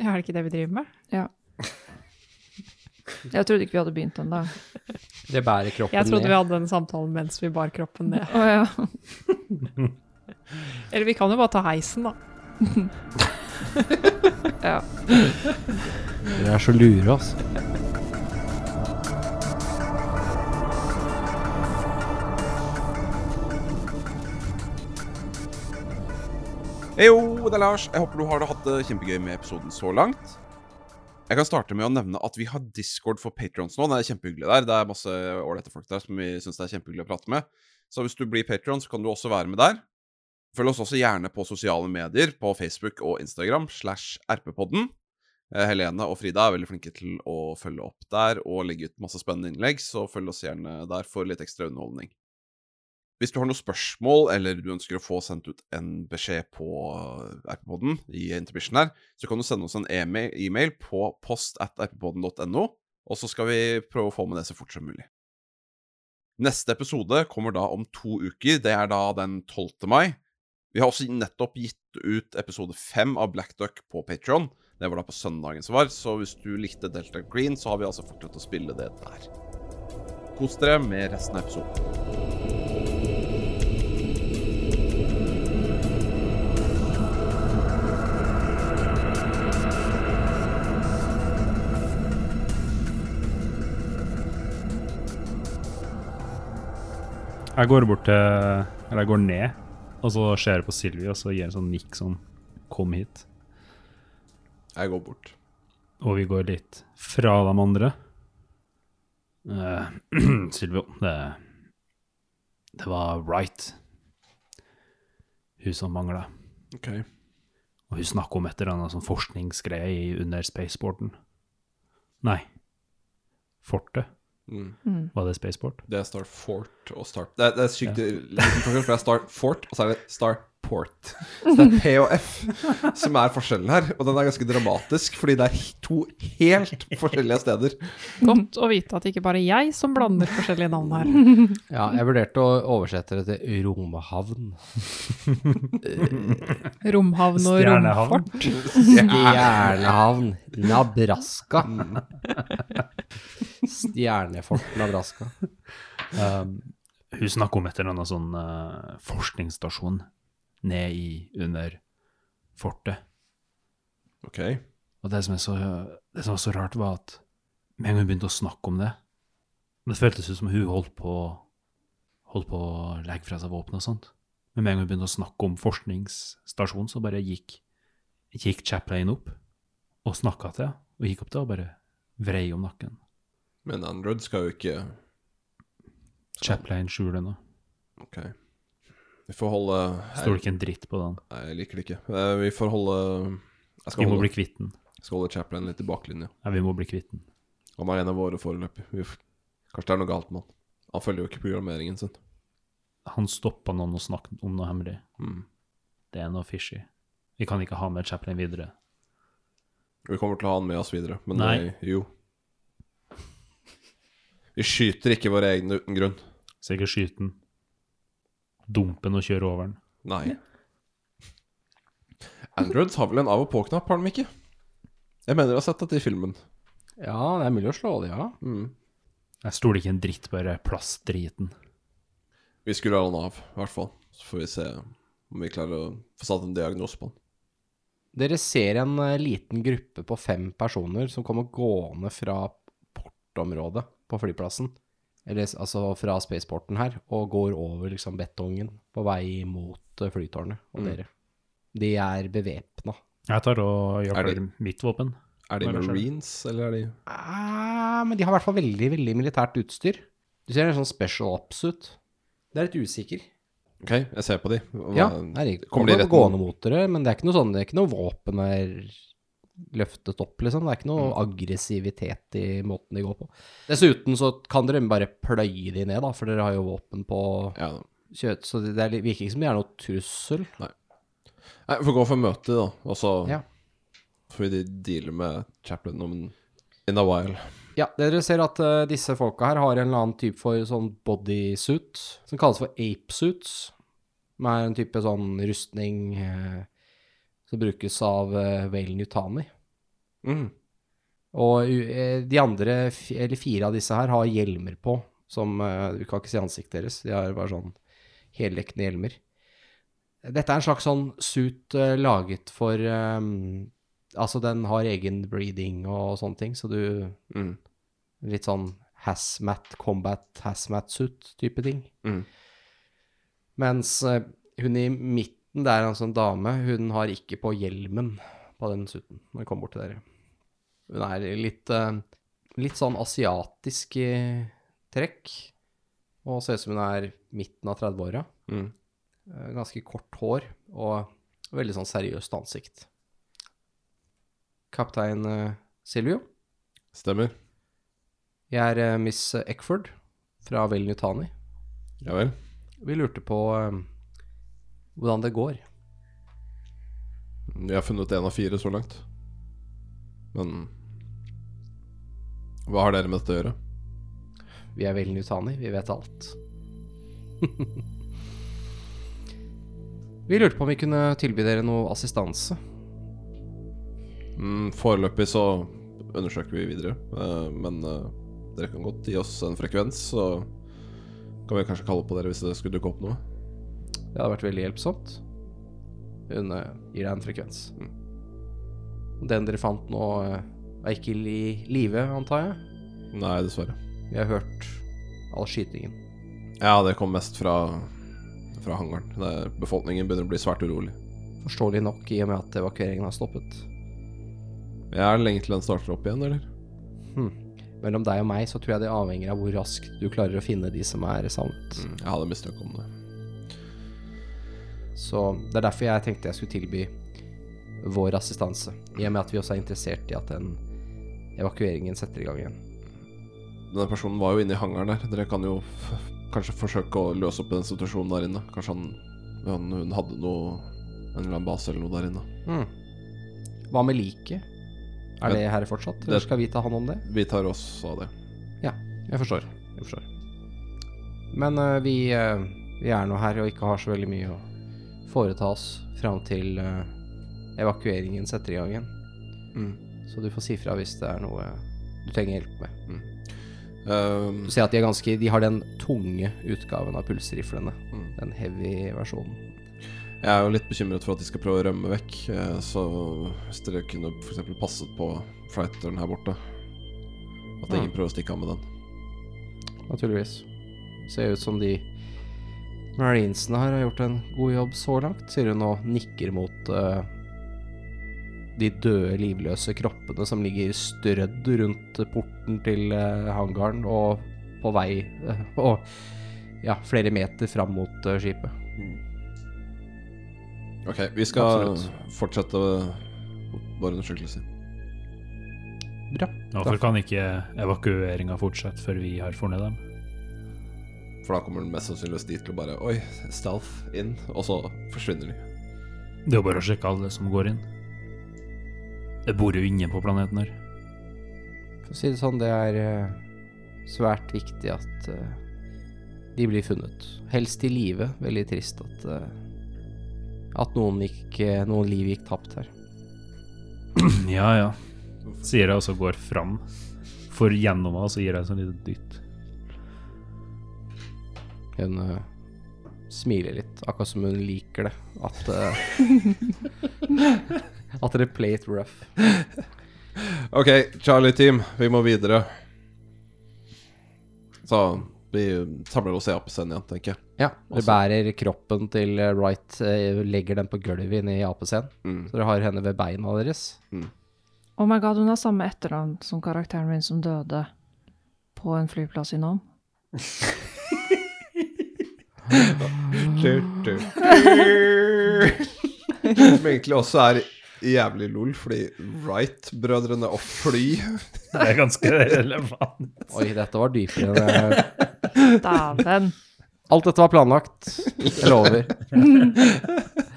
Er det ikke det vi driver med? Jeg trodde ikke vi hadde begynt ennå. Det bærer kroppen ned. Jeg trodde ned. vi hadde en samtale mens vi bar kroppen ned. Oh, ja. [LAUGHS] Eller vi kan jo bare ta heisen, da. [LAUGHS] ja. Dere er så lure, altså. Heyo, det er Lars. Jeg håper du har hatt det kjempegøy med episoden så langt. Jeg kan starte med å nevne at vi har Discord for patrons nå. Det er kjempehyggelig der. Det er masse ålreite folk der som vi syns det er kjempehyggelig å prate med. Så hvis du blir patron, så kan du også være med der. Følg oss også gjerne på sosiale medier, på Facebook og Instagram slash rppodden. Eh, Helene og Frida er veldig flinke til å følge opp der og legge ut masse spennende innlegg, så følg oss gjerne der for litt ekstra underholdning. Hvis du har noen spørsmål, eller du ønsker å få sendt ut en beskjed på RP-podden i intermission her, så kan du sende oss en e-mail på post at rppodden.no, og så skal vi prøve å få med det så fort som mulig. Neste episode kommer da om to uker. Det er da den 12. mai. Vi har også nettopp gitt ut episode fem av Black Duck på Patron. Det var da på søndagen som var, så hvis du likte Delta Green, så har vi altså fortsatt å spille det der. Kos dere med resten av episoden. Jeg går bort til Eller jeg går ned, og så ser jeg på Sylvi, og så gir jeg en sånn nikk sånn Kom hit. Jeg går bort. Og vi går litt fra de andre. Uh, [CLEARS THROAT] Sylvio, det Det var Wright. Hun som mangla. Ok. Og hun snakker om et eller annet sånn forskningsgreie under spaceporten. Nei. Fortet. Mm. Var det spaceport? Det er Starfort og Star Det er, det er sykt liten forskjell, for det er Starfort, og så er det Starport. [LAUGHS] Så det er P og F som er forskjellen her. Og den er ganske dramatisk, fordi det er to helt [LAUGHS] forskjellige steder. Godt å vite at det ikke bare er jeg som blander forskjellige navn her. [LAUGHS] Ja, jeg vurderte å oversette det til romhavn. Romhavn og Stjernehavn. romfort. Stjernehavn. Nabraska. Stjernefort Nabraska. Um, hun snakker om et eller annet sånn uh, forskningsstasjon ned i under fortet. Ok. Og det som, er så, det som var så rart, var at med en gang hun begynte å snakke om det Det føltes ut som hun holdt på, holdt på å legge fra seg våpen og sånt. Men med en gang hun begynte å snakke om forskningsstasjonen, så bare gikk, gikk Chaplain opp og snakka til henne. Og gikk opp til henne og bare vrei om nakken. Men Android skal jo ikke Chaplain skjuler nå. Ok. Vi får holde Står det ikke en dritt på den? Nei, jeg liker det ikke. Eh, Vi får holde Vi må holde, bli kvitt den. jeg skal holde Chaplain litt i baklinja. Nei, vi må bli kvitt den. Han er en av våre foreløpig. Vi Kanskje det er noe galt med han. Han følger jo ikke programmeringen sin. Han stoppa noen å snakke om noe hemmelig. Mm. Det er noe fishy. Vi kan ikke ha med Chaplain videre. Vi kommer til å ha han med oss videre, men Nei. nei. jo. Vi skyter ikke våre egne uten grunn. Så ikke skyte den. Dumpe den og kjøre over den. Nei. Androids har vel en av og på-knapp, har de ikke? Jeg mener jeg har sett dette i filmen. Ja, det er mulig å slå det, ja. Mm. Jeg stoler ikke en dritt, bare plastdriten. Vi skulle ha den av, i hvert fall. Så får vi se om vi klarer å få satt en diagnose på den. Dere ser en eh, liten gruppe på fem personer som kommer gående fra portområdet på flyplassen. Eller altså fra spaceporten her, og går over liksom betongen på vei mot eh, flytårnet og Mm. dere. De er bevæpna. Jeg tar og Er jakter mitt våpen. Er de marines, eller er de Ah, men de har i hvert fall veldig, veldig militært utstyr. Du ser en sånn special ops ut. Det er litt usikker. Ok, jeg ser på de. Hva- Ja, det er riktig. Kommer de Kommer rett gående mot dere, men det er ikke noe sånn, det er ikke noe våpen er løftet opp, liksom. Det er ikke noe Mm. aggressivitet i måten de går på. Dessuten så kan dere bare pløye de ned, da, for dere har jo våpen på Ja, kjøtt, så det er, virker ikke som det er noe trussel. Nei, vi får gå for møte, da. Og så Ja. får vi deale med Chaplin om in a while. Ja, dere ser at uh, disse folka her har en eller annen type for sånn bodysuit, som kalles for apesuits, som er en type sånn rustning eh, som brukes av uh, Vale Yutani. Mm. Og uh, de andre, eller fire av disse her, har hjelmer på, som uh, Du kan ikke se ansiktet deres, de har bare sånn heldekkende hjelmer. Dette er en slags sånn suit uh, laget for um, Altså, den har egen breeding og sånne ting, så du Mm. Litt sånn hazmat, combat hazmat-suit-type ting. Mm. Mens eh, hun i midten, det er altså en dame, hun har ikke på hjelmen på den suiten når hun kommer bort til dere. Hun er litt, eh, litt sånn asiatisk i trekk, og ser ut som hun er midten av 30-åra. Mm. Eh, Ganske kort hår og veldig sånn seriøst ansikt. Kaptein eh, Silvio, Stemmer. jeg er Miss Eckford fra Vel Nutani. Ja vel. Vi lurte på hvordan det går. Vi har funnet en av fire så langt. Men hva har dere med dette å gjøre? Vi er veldig Nutani, vi vet alt. [LAUGHS] vi lurte på om vi kunne tilby dere noe assistanse. Mm, foreløpig så undersøker vi videre. eh, men eh, dere kan godt gi oss en frekvens, så kan vi kanskje kalle på dere hvis det skulle dukke opp noe. Det hadde vært veldig hjelpsomt. Hun uh, gir deg en frekvens. Den dere fant nå, eh, er ikke i live, antar jeg? Nei, dessverre. Vi har hørt all skytingen. Ja, det kom mest fra, fra hangaren. Der befolkningen begynner å bli svært urolig. Forståelig nok i og med at evakueringen har stoppet. Ja, Er det lenge til den starter opp igjen, eller? Hm. Mellom deg og meg så tror jeg det avhenger av hvor raskt du klarer å finne de som er savnet. Mm, jeg hadde mistanke om det. Så det er derfor jeg tenkte jeg skulle tilby vår assistanse, i og med at vi også er interessert i at den evakueringen setter i gang igjen. Denne personen var jo inne i hangaren der. Dere kan jo kanskje forsøke å løse opp i den situasjonen der inne. Kanskje han, han hun hadde noe En eller annen base eller noe der inne. Mm. Hva med liket? Er Men- det her fortsatt, det- eller skal vi ta hånd om det? Vi tar oss av det. Ja, jeg forstår. Jeg forstår. Men uh, vi, uh, vi er nå her og ikke har så veldig mye å foreta oss fram til øh, evakueringen setter i gang igjen. Mm. Så du får si fra hvis det er noe du trenger hjelp med. Um, Du ser at de, er ganske, de har den tunge utgaven av pulsriflene. Mm. Den heavy versjonen. jeg er jo litt bekymret for at de skal prøve å rømme vekk, eh, så hvis dere kunne f.eks. passet på fighteren her borte At ingen prøver å stikke av med den. Naturligvis. Ser ut som de marinesene her har gjort en god jobb så langt, sier hun og nikker mot uh, de døde, livløse kroppene som ligger strødd rundt porten til uh, hangaren og på vei uh, og ja, flere meter fram mot skipet. Ok, vi skal Absolutt. fortsette vår undersøkelse. Bra. Hvorfor kan ikke evakueringa fortsette før vi har funnet dem? For da kommer den mest sannsynligvis dit til å bare Oi, stealth inn, og så forsvinner de. Det er jo bare å sjekke alle som går inn. Det bor jo ingen på planeten her. For å si det sånn, det er øh, svært viktig at øh, de blir funnet. Helst i live. Veldig trist at øh, at noen, gikk, noen liv gikk tapt her. [CLEARS THROAT] Ja, ja. Sier jeg og så går fram. For gjennom meg, og så gir jeg en sånn lite dytt. Hun uh, smiler litt, akkurat som hun liker det. At uh, [LAUGHS] At dere play it rough. Ok, Charlie Team, vi må videre. Så vi samler oss i apesen igjen, tenker jeg. Ja, dere Også- bærer kroppen til øh, Wright, legger den på gulvet inne i APC-en. Mm. Så dere har henne ved beina deres. Oh my god, hun har samme etternavn som karakteren min som døde på en flyplass i Nam. [LAUGHS] Som egentlig også er jævlig lol, fordi Wright-brødrene og fly Det er ganske relevant. Oi, dette var dypere enn jeg Dæven. Alt dette var planlagt. Jeg lover.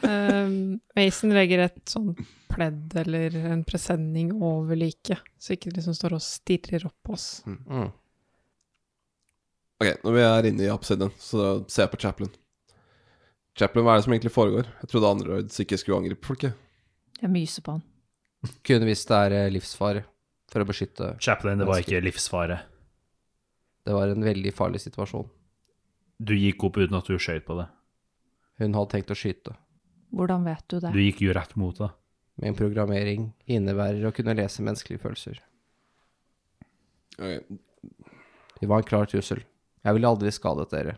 Um, Mason legger et sånn pledd eller en presenning over liket, så ikke det liksom står og stirrer opp på oss. Mm. Ok, når vi er inne i Obsidian, så ser jeg på Chaplin. Chaplin, hva er det som egentlig foregår? Jeg trodde androids ikke skulle angripe folk. Jeg myser på han. Kun hvis det er eh, livsfare for å beskytte Chaplin, det var ikke livsfare. Det var en veldig farlig situasjon. Du gikk opp uten at du skøyt på det. Hun hadde tenkt å skyte. Hvordan vet du det? Du gikk jo rett mot det. Min programmering innebærer å kunne lese menneskelige følelser. Okay. Det var en klar trussel. Jeg ville aldri skadet dere.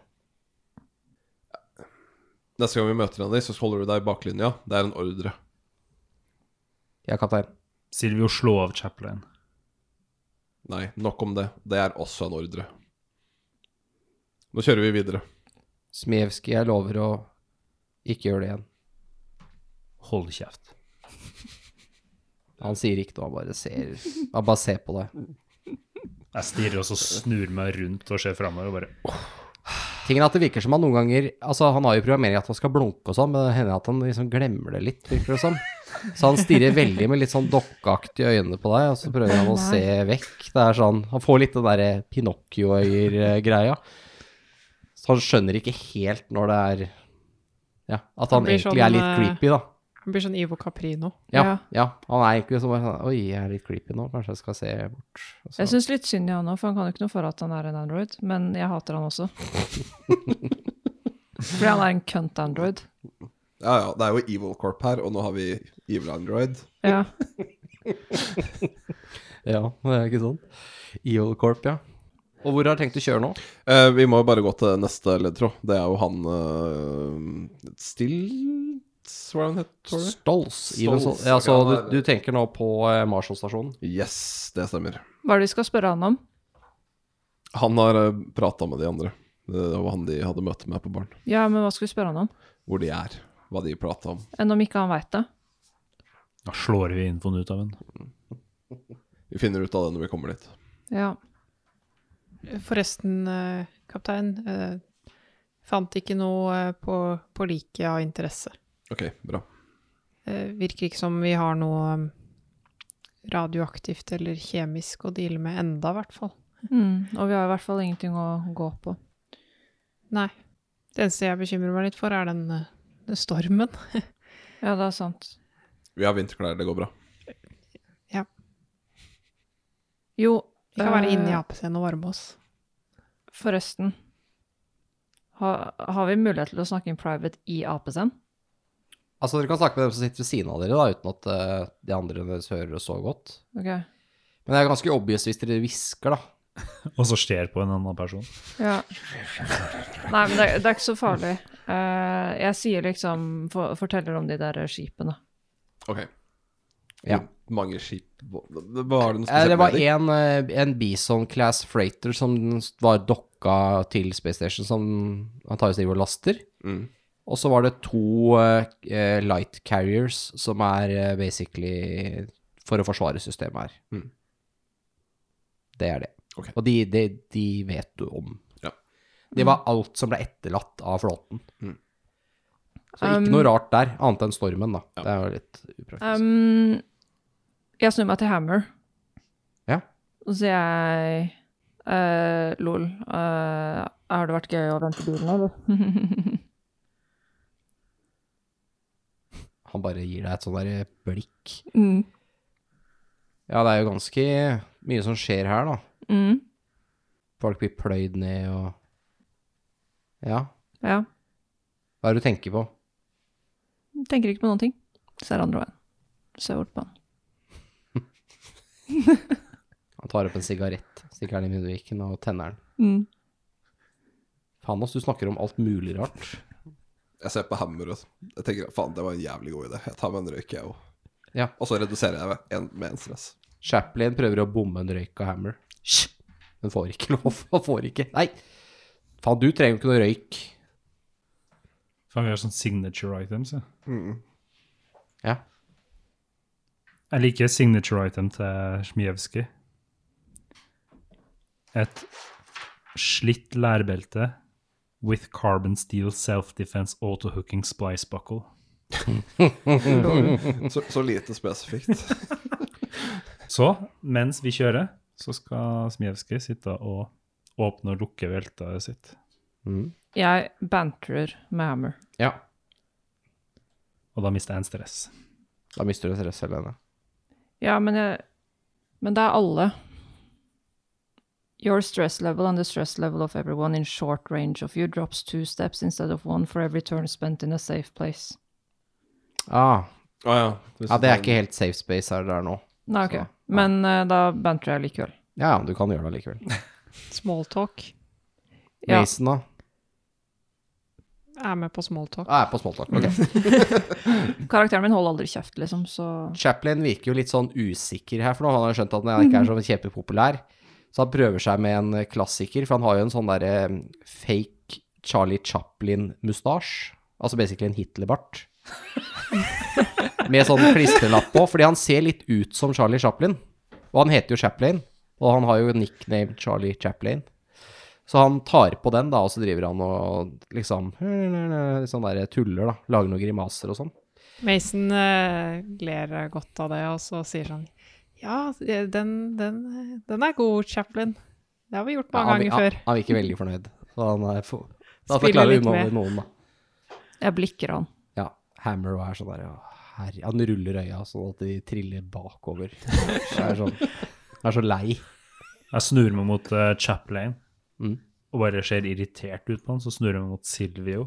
Neste gang vi møter henne, så holder du deg i baklinja. Det er en ordre. Jeg er kaptein. Silvio, slå av Chaplin. Nei, nok om det. Det er også en ordre. Nå kjører vi videre. Smijevskij, jeg lover å ikke gjøre det igjen. Hold kjeft. Han sier ikke noe, han bare ser, han bare ser på deg. Jeg stirrer og så snur meg rundt og ser framover og bare Tingen er at det virker som han noen ganger Altså, han har jo programmering at han skal blunke og sånn, men det hender at han liksom glemmer det litt, virker det som. Så han stirrer veldig med litt sånn dokkeaktige øyne på deg, og så prøver han å se vekk. Det er sånn Han får litt den derre Pinocchio-øyer-greia. Så han skjønner ikke helt når det er Ja, at han Han blir egentlig er litt sånn, eh, creepy, da. Han blir sånn Ivo Caprino. Ja, Ja. ja. Han er egentlig sånn bare sånn Oi, jeg er litt creepy nå, kanskje jeg skal se bort. Og så- Jeg syns litt synd i han òg, for han kan jo ikke noe for at han er en android. Men jeg hater han også. [LAUGHS] Fordi han er en cunt android. Ja, ja, det er jo Evil Corp her, og nå har vi Evil Android. Ja. [LAUGHS] Ja, det er ikke sånn. Evil Corp, ja. Og hvor har du tenkt å kjøre nå? Eh, vi må jo bare gå til neste ledtråd. Det er jo han uh, Stills, hva er det han het? tror du? Ja, så du, du tenker nå på eh, Marshall-stasjonen? Yes, det stemmer. Hva er det vi skal spørre han om? Han har uh, prata med de andre. Det var han de hadde møte med på baren. Ja, men hva skal vi spørre han om? Hvor de er. Hva de prata om. Enn om ikke han veit det? Da slår vi infoen ut av en. Vi finner ut av det når vi kommer dit. Ja. Forresten, eh, kaptein. eh, Fant ikke noe eh, på, på liket av interesse. Ok, bra. Eh, Virker ikke som vi har noe um, radioaktivt eller kjemisk å deale med enda, i hvert fall. Mm. Og vi har i hvert fall ingenting å gå på. Nei. Det eneste jeg bekymrer meg litt for, er den, eh, den stormen. [LAUGHS] Ja, det er sant. Vi har vinterklær, det går bra. Ja. Jo, Vi kan være eh, inne i APC-en og varme oss. Forresten. Ha, har vi mulighet til å snakke in private i APC-en? Altså, dere kan snakke med dem som sitter ved siden av dere, da, uten at eh, de andre deres hører det så godt. Ok. Men det er ganske obvious hvis dere hvisker, da. [LAUGHS] Og så ser på en annen person. Ja. Nei, men det, det er ikke så farlig. Eh, jeg sier liksom for, Forteller om de der skipene. Ok. Ja. Hvor mange skip Hva var det noe Eh, spesielt Det var med dem? en, eh, en Bison Class Freighter som var dokka til Space Station, som antakeligvis driver og laster. Mm. Og så var det to eh, eh, light carriers, som er eh, basically for å forsvare systemet her. Mm. Det er det. Okay. Og de, de, de vet du om. Ja. Det var alt som ble etterlatt av flåten. Mm. Så ikke Um, noe rart der, annet enn stormen, da. Ja. Det er jo litt upraktisk. Um, jeg snur meg til Hammer. Ja. Og så sier jeg uh, Lol, uh, har det vært gøy å vente bilen, eller? [LAUGHS] Han bare gir deg et sånn der blikk. mm. Ja, det er jo ganske mye som skjer her, da. Mm. Folk blir pløyd ned og Ja. Ja. Hva er det du tenker på? Jeg Tenker ikke på noen ting. Ser andre veien. Ser bort på han. [LAUGHS] Han tar opp en sigarett, stikker den i munnviken og tenner den. Mm. Faen, ass, du snakker om alt mulig rart. Jeg ser på Hammer og jeg tenker faen, det var en jævlig god idé. Jeg tar meg en røyk, jeg òg. Ja. Og så reduserer jeg med en, med en stress. Chaplin prøver å bomme en røyk av Hammer. Hysj! Den får ikke [LAUGHS] lov. Han får ikke. Nei! Faen, du trenger jo ikke noe røyk. Faen, vi har sånn signature items, ja. Ja. Jeg liker signature item til Smijevskij. Et slitt lærbelte with carbon steel self-defense auto-hooking splice buckle. [LAUGHS] Så, så lite spesifikt. [LAUGHS] Så, mens vi kjører, så skal Smijevskij sitte og åpne og lukke veltet sitt. Mm. Jeg banterer med Hammer. Ja. Og da mister jeg en stress. Da mister du stress, Helene. Ja, men, jeg, men det er alle. Your stress level and the stress level of everyone in short range of you drops two steps instead of one for every turn spent in a safe place. Ah, Å ja. ja, det er ikke helt safe space her der nå. Nei, ok. Så, ja. Men uh, da banter jeg likevel. Ja, du kan gjøre det likevel. [LAUGHS] Smalltalk. Ja. Mason, da? Jeg Er med på smalltalk. Ah, jeg er på smalltalk. Ok. [LAUGHS] Karakteren min holder aldri kjeft, liksom, så Chaplin virker jo litt sånn usikker her, for nå han har skjønt at han ikke er så kjempepopulær. Så han prøver seg med en klassiker, for han har jo en sånn derre fake Charlie Chaplin-mustasje. Altså basically en Hitlerbart. med sånn klistrelapp på, fordi han ser litt ut som Charlie Chaplin. Og han heter jo Chaplin, og han har jo nickname Charlie Chaplin. Så han tar på den, da, og så driver han og liksom Sånn der tuller, da. Lager noen grimaser og sånn. Mason uh, ler godt av det, og så sier sånn Ja, den, den, den er god, Chaplin. Det har vi gjort mange Ja, han, ganger han, før. han virker veldig fornøyd. Så han er for, da forklarer vi med. noen, da. jeg blikker han. Ja, Hammer og er sånn der, ja, herre, han ruller øya sånn at de triller bakover. Det er sånn, han er så lei. Jeg snur meg mot uh, Chaplin Mm. og bare ser irritert ut på han. Så snur jeg meg mot Silvio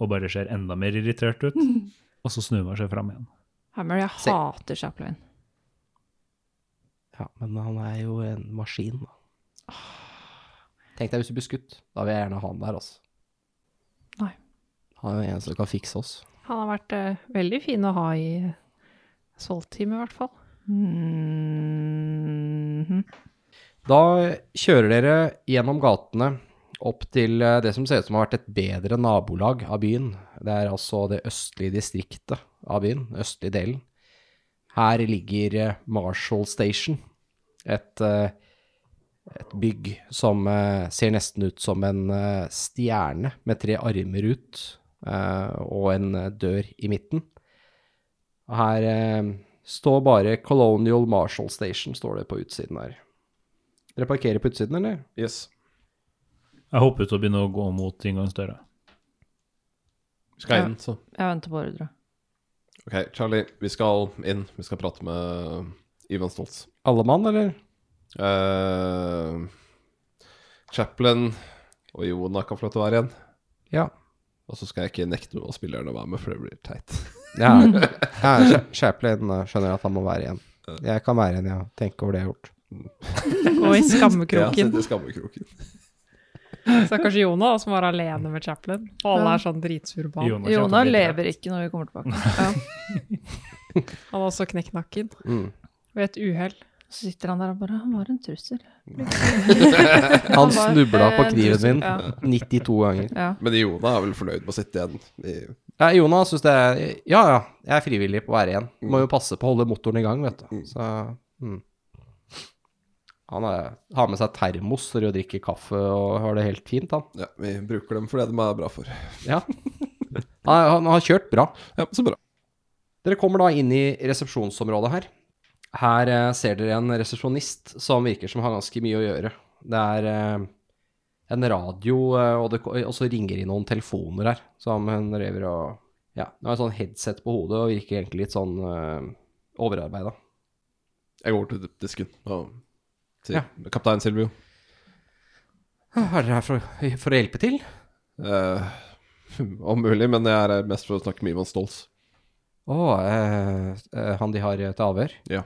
og bare ser enda mer irritert ut. [LAUGHS] Og så snur jeg meg og ser fram igjen. Hammer, jeg Se. hater Chaplin. Ja, men han er jo en maskin, da. Tenk deg hvis du blir skutt. Da vil jeg gjerne ha han der, altså. Nei. Han er den eneste som kan fikse oss. Han har vært uh, veldig fin å ha i Soul-teamet, i hvert fall. Mhm. Da kjører dere gjennom gatene opp til eh, det som ser ut som har vært et bedre nabolag av byen. Det er altså det østlige distriktet av byen, østlige delen. Her ligger eh, Marshall Station, et, eh, et bygg som eh, ser nesten ut som en stjerne med tre armer ut eh, og en dør i midten. Og her står bare Colonial Marshall Station, står det på utsiden her. Dere parkerer på utsiden, eller? Yes. Jeg hopper ut og begynner å gå mot inngangsdøra. Skal inn, så. Jeg venter på ordre. Ok, Charlie, vi skal inn. Vi skal prate med Ivan Stoltz. Alle mann, eller? Uh, Chaplin og Jona kan få lov til å være igjen. Ja. Og så skal jeg ikke nekte noen av spillerne å være med, for det blir teit. [LAUGHS] Ja, ja Chaplin eh, skjønner at han må være igjen. Jeg kan være igjen, ja. Tenk over det jeg har gjort. Gå i [LAUGHS] Ja, skammekroken. sitte i skammekroken. Stakkars Jona, som var alene med Chaplin. Og alle er sånn dritsure på ham. Jona lever ikke når vi kommer tilbake. [LAUGHS] Ja. [LAUGHS] Han har også knekt nakken Mm. ved et uhell. Så sitter han der og bare Han var en trussel. [LAUGHS] Han snubla på kniven min ja. 92 ganger. Ja. Men Jona er vel fornøyd med å sitte igjen i Ja, Jona syns det er Ja, ja, jeg er frivillig på å være igjen. Må jo passe på å holde motoren i gang, vet du. Så mm. Han er, har med seg termos for å drikke kaffe og har det helt fint, han. Ja, vi bruker dem for det de er bra for. [LAUGHS] Ja. Han, han har kjørt bra. Ja, så bra. Dere kommer da inn i resepsjonsområdet her. Her eh, ser dere en resepsjonist som virker som har ganske mye å gjøre. Det er eh, en radio, eh, og det og så ringer det noen telefoner her, som hun driver og Ja, hun har en sånn headset på hodet og virker egentlig litt sånn eh, overarbeida. Jeg går til disken og sier Ja. Kaptein Silvio. Hva Er dere her for, for å hjelpe til? Eh, [LAUGHS] om mulig, men jeg er her mest for å snakke med Ivan Stolz. Å, eh, eh, han de har til avhør? Ja.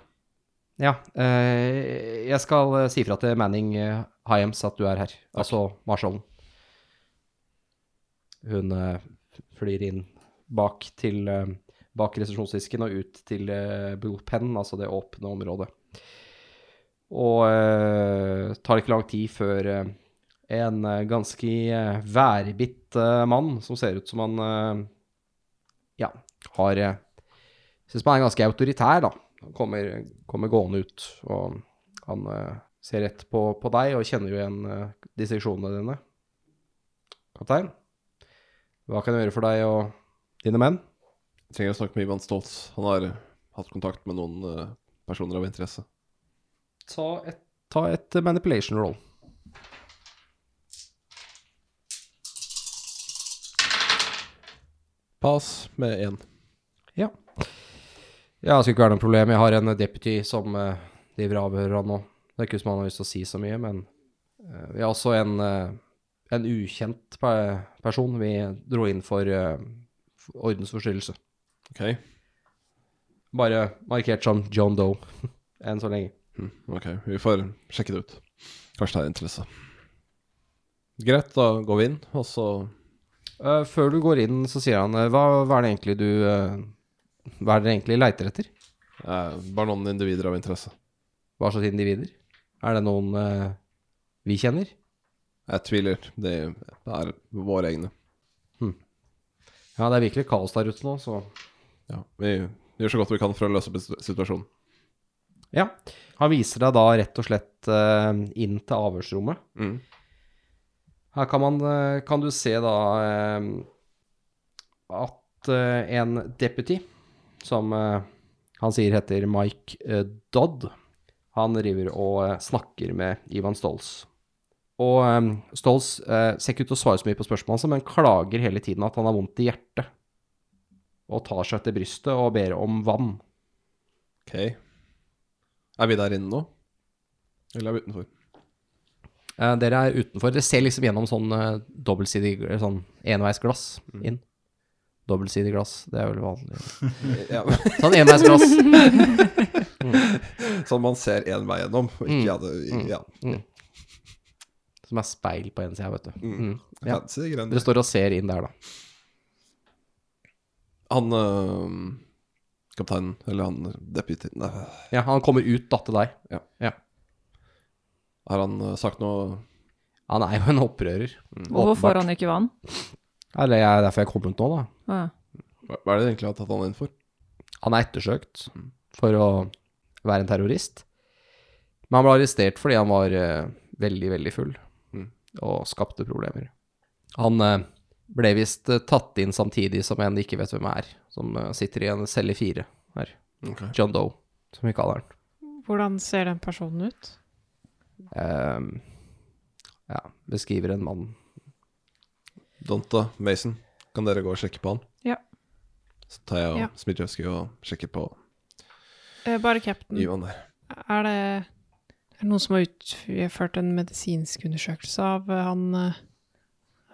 Ja. eh, jeg skal eh, si fra til Manning uh, Hyams at du er her. Altså marshallen. Hun eh, flyr inn bak til eh, bak resesjonsdisken og ut til eh, Bullpen, altså det åpne området. Og eh, tar ikke lang tid før eh, en eh, ganske uh, værbitt mann, som ser ut som han ja, har uh, Syns man er ganske autoritær, da. Han kommer, kommer gående ut, og han ser rett på, på deg og kjenner jo igjen uh, disseksjonene dine. Kaptein, hva kan jeg gjøre for deg og dine menn? Jeg trenger å snakke med Ivan Stoltz. Han har hatt kontakt med noen personer av interesse. Ta et, ta et manipulation roll. Pass med én. Ja. Ja, det skal ikke være noe problem. Jeg har en deputy som uh, driver avhører han nå. Det er ikke som han har lyst til å si så mye, men uh, vi har også en, uh, en ukjent pe person vi dro inn for uh, ordensforstyrrelse. Ok. Bare markert som John Doe [LAUGHS] enn så lenge. Hm, ok, vi får sjekke det ut. Kanskje det er interesse. Greit, da går vi inn, og så uh, før du går inn, så sier han eh, hva, hva er det egentlig du uh, Hva er dere egentlig leiter etter? Bare noen individer av interesse. Hva slags individer? Er det noen vi kjenner? Jeg tviler. Det er våre egne. Ja, det er virkelig kaos der ute nå, så Ja, vi gjør så godt vi kan for å løse situasjonen. Ja. Han viser deg da rett og slett uh, inn til avhørsrommet. Mm. Her kan, man, uh, kan du se da uh, at en deputy, som han sier heter Mike Dodd, han driver og snakker med Ivan Stolz. Og um, Stolz ser ikke ut til å svare så mye på spørsmålet men klager hele tiden at han har vondt i hjertet. Og tar seg til brystet og ber om vann. Ok. Er vi der inne nå? Eller er vi utenfor? Eh, dere er utenfor. Dere ser liksom gjennom sånn uh, dobbeltsidig sånn enveisglass inn. Dobbeltsidig glass, det er vel vanlig. [LAUGHS] Ja. Sånn enveisglass. [LAUGHS] sånn man ser én vei gjennom, og ikke hadde ja, Mm. Som er speil på én side, vet du. Mm. Ja. Dere står og ser inn der, da. Han øh, kapteinen, eller han deputy Nei, Ja, han kommer ut da til deg. har han uh, sagt noe Han er jo en opprører. Hvorfor får han ikke vann? Eller er derfor jeg kom ut nå, da. Ja. Hva hva er det egentlig han har tatt han inn for? Han er ettersøkt for å være en terrorist. Men han ble arrestert fordi han var uh, veldig, veldig full Mm. og skapte problemer. Han eh, ble visst eh, tatt inn samtidig som en de ikke vet hvem er, som eh, sitter i en celle fire her. Okay. John Doe, som vi kaller han. Hvordan ser den personen ut? Um, ja, beskriver en mann. Donta Mason, kan dere gå og sjekke på han? Ja. Så tar jeg og Ja. Smitjevskij og sjekker på Eh, bare cap'n. Ivan der. Er det, er det noen som har utført en medisinsk undersøkelse av eh, han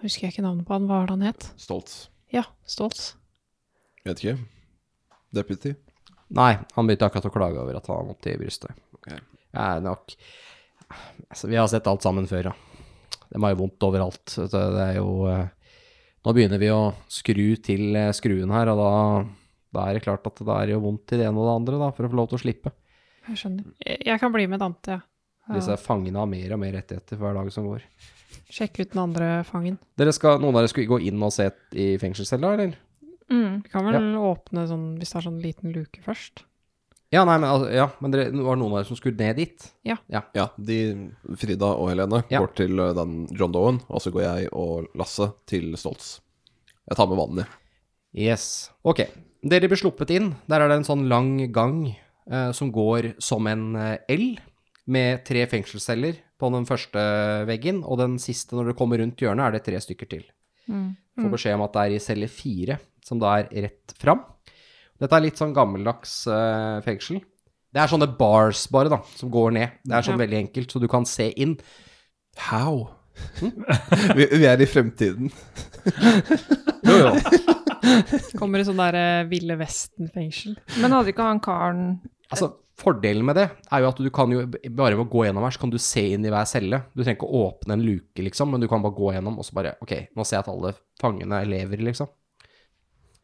Husker jeg ikke navnet på han, hva var det han het? Stoltz. Ja, Stoltz. Vet ikke. Deputy. Nei, han begynte akkurat å klage over at han har vondt i brystet. Ok. Jeg er nok Altså, vi har sett alt sammen før, ja. De har jo vondt overalt. Det er jo eh, Nå begynner vi å skru til eh, skruen her, og da, da er det klart at det er jo vondt i det ene og det andre, da, for å få lov til å slippe. Jeg skjønner. Jeg, jeg kan bli med Dante, ja. Disse er fangene har mer og mer rettigheter for hver dag som går. Sjekke ut den andre fangen. Dere skal, Noen av dere skulle gå inn og se i fengselscella, eller? Mm. Vi kan vel åpne sånn, hvis det er sånn liten luke først. Ja, nei, men, altså, ja, men det var noen av dere som skulle ned dit? Ja. Ja, de, Frida og Helene Ja. går til øh, den John Dowen, og så går jeg og Lasse til Stoltz. Jeg tar med vannet. Yes. Ok. Dere blir sluppet inn. Der er det en sånn lang gang eh, som går som en eh, L, med tre fengselsceller på den første veggen, og den siste, når du kommer rundt hjørnet, er det tre stykker til. Mm. Får beskjed om at det er i celle fire, som da er rett fram. Dette er litt sånn gammeldags uh, fengsel. Det er sånne bars bare, da, som går ned. Det er sånn Ja. veldig enkelt, så du kan se inn. How? [LAUGHS] vi, vi er i fremtiden. [LAUGHS] Jo, jo. Kommer i sånn der uh, Ville Vesten-fengsel. Men hadde ikke han karen Altså, fordelen med det er jo at du kan jo bare ved å gå gjennom her, så kan du se inn i hver celle. Du trenger ikke å åpne en luke, liksom, men du kan bare gå gjennom og så bare Ok, nå ser jeg at alle fangene lever, liksom.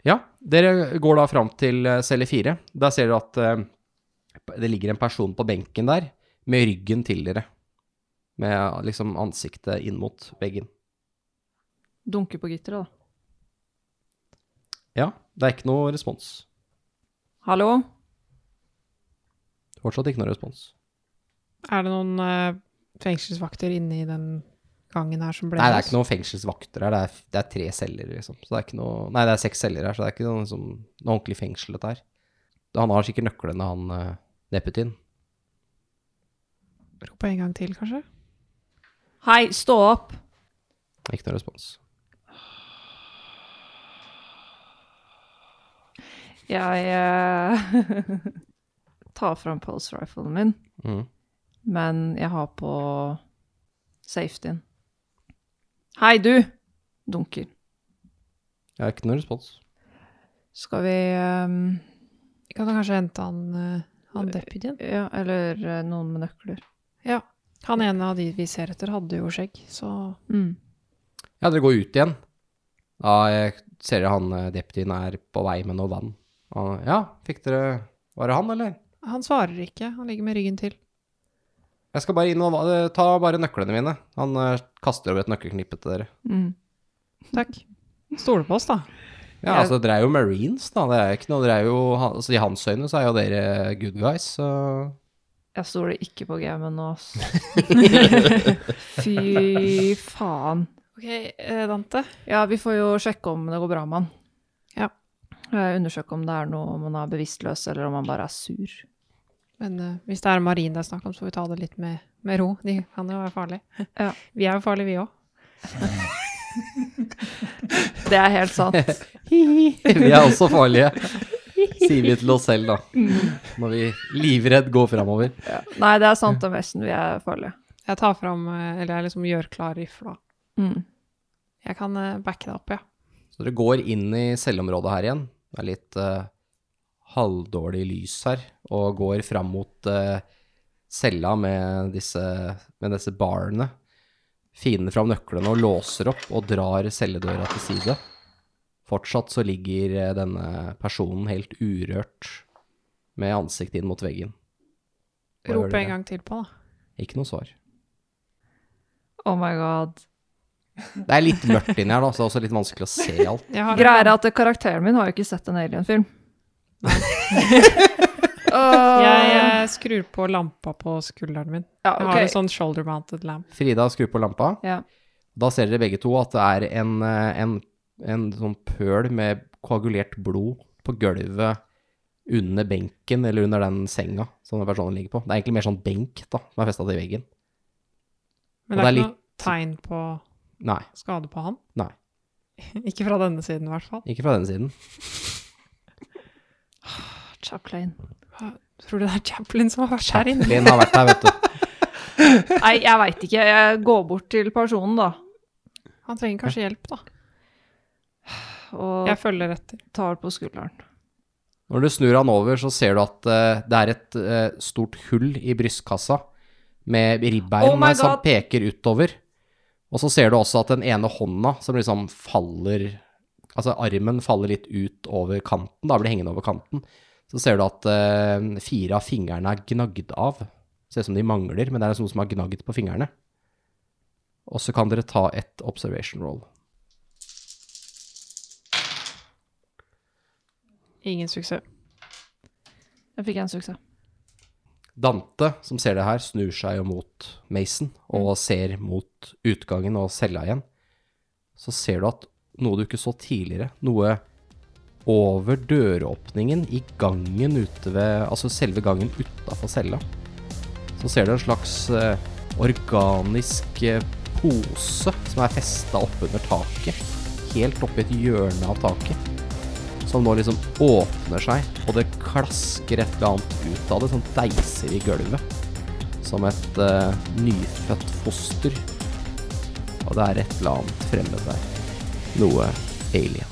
Ja, dere går da fram til eh, celle fire. Der ser dere at eh, det ligger en person på benken der, med ryggen til dere. Med liksom ansiktet inn mot veggen. dunker på gitteret, da? Ja, det er ikke noe respons. Hallo? Fortsatt ikke noe respons. Er det noen uh, fengselsvakter inne i den gangen her som ble Nei, det er ikke noen fengselsvakter her. Det er, det er tre celler, liksom. Så det er ikke noe Nei, det er seks celler her, så det er ikke noe, liksom, noe ordentlig fengsel, dette her. Han har sikkert nøklene, han uh, Neputin. Rop en gang til, kanskje? Hei, stå opp! Ikke noe respons. Jeg eh, [LAUGHS] tar fram pulse riflen min, mm. men jeg har på safetyen. Hei, du! Dunker. Jeg har ikke noen respons. Skal vi um, Vi kan kanskje hente han, eh, han deputyen? Ja, eller eh, noen med nøkler. Ja. Han ene av de vi ser etter, hadde jo skjegg, så Mm. Ja, dere går ut igjen. Da jeg ser jeg han eh, deputyen er på vei med noe vann. Og, ja, fikk dere Var det han, eller? Han svarer ikke. Han ligger med ryggen til. Jeg skal bare inn og ta bare nøklene mine. Han eh, kaster over et nøkkelknippe til dere. Mm. Takk. Stoler på oss, da. Ja, altså, dere er jo marines, da. Det er ikke noe Dere er jo altså, I hans øyne så er jo dere good guys, så Jeg stoler ikke på gamet nå, ass. [LAUGHS] Fy faen. Ok, eh, Dante. Ja, vi får jo sjekke om det går bra med han. Ja. Eh, Undersøke om det er noe om han er bevisstløs, eller om han bare er sur. Men uh, hvis det er marin det er snakk om, så får vi ta det litt med, med ro. De kan jo være farlige. Ja. [LAUGHS] Vi er jo farlige, vi òg. [LAUGHS] Det er helt sant. [LAUGHS] Vi er også farlige, sier vi til oss selv, da. Når vi livredd går framover. Ja. Nei, det er sant om Vesten. Vi er farlige. Jeg tar fram eh, Eller jeg liksom gjør klar rifla. Mm. Jeg kan eh, backe deg opp, ja. Så dere går inn i selvområdet her igjen. Det er litt eh, halvdårlig lys her, og går fram mot uh, cella med disse, med disse barene. finner fram nøklene og låser opp og drar celledøra til side. Fortsatt så ligger eh, denne personen helt urørt med ansiktet inn mot veggen. Rope en gang til på, da. Ikke noe svar. Oh my god. Det er litt mørkt inni her, da, så det er også litt vanskelig å se alt. Har Greia er at karakteren min har jo ikke sett en alien-film. [LAUGHS] Jeg jeg, skrur på lampa på skulderen min. Ja, Jeg har en sånn shoulder mounted lamp. Frida skrur på lampa. Ja. Da ser dere begge to at det er en, eh, en, en sånn pøl med koagulert blod på gulvet under benken, eller under den senga som den personen ligger på. Det er egentlig mer sånn benk da, som er festa til veggen. Men det er, det er ikke noe tegn på Nei, skade på han. Nei. [LAUGHS] ikke fra denne siden, i hvert fall. ikke fra denne siden. Chaplin. Tror du det er Chaplin som har vært her inne? Chaplin har vært her, vet du. [LAUGHS] Nei, jeg veit ikke. Jeg går bort til personen, da. Han trenger kanskje hjelp, da. Og Jeg følger etter. tar på skulderen. Når du snur han over, så ser du at uh, det er et uh, stort hull i brystkassa med ribbein Oh som peker utover. Og så ser du også at den ene hånda som liksom faller Altså armen faller litt ut over kanten, da blir det hengende over kanten. Så ser du at eh, fire av fingrene er gnagd av. Ser ut som de mangler, men det er noe som har gnagd på fingrene. Og så kan dere ta et observation roll. Ingen suksess. Jeg fikk en suksess. Dante, som ser det her, snur seg jo mot Mason og ser mot utgangen og cella igjen. Så ser du at noe du ikke så tidligere, noe over døråpningen i gangen ute ved Altså selve gangen utafor cella, så ser du en slags eh, organisk eh, pose som er festa oppunder taket. Helt oppi et hjørne av taket. Som nå liksom åpner seg, og det klasker et eller annet ut av det, som deiser i gulvet. Som et eh, nyfødt foster. Og det er et eller annet fremmed der. Noe alien.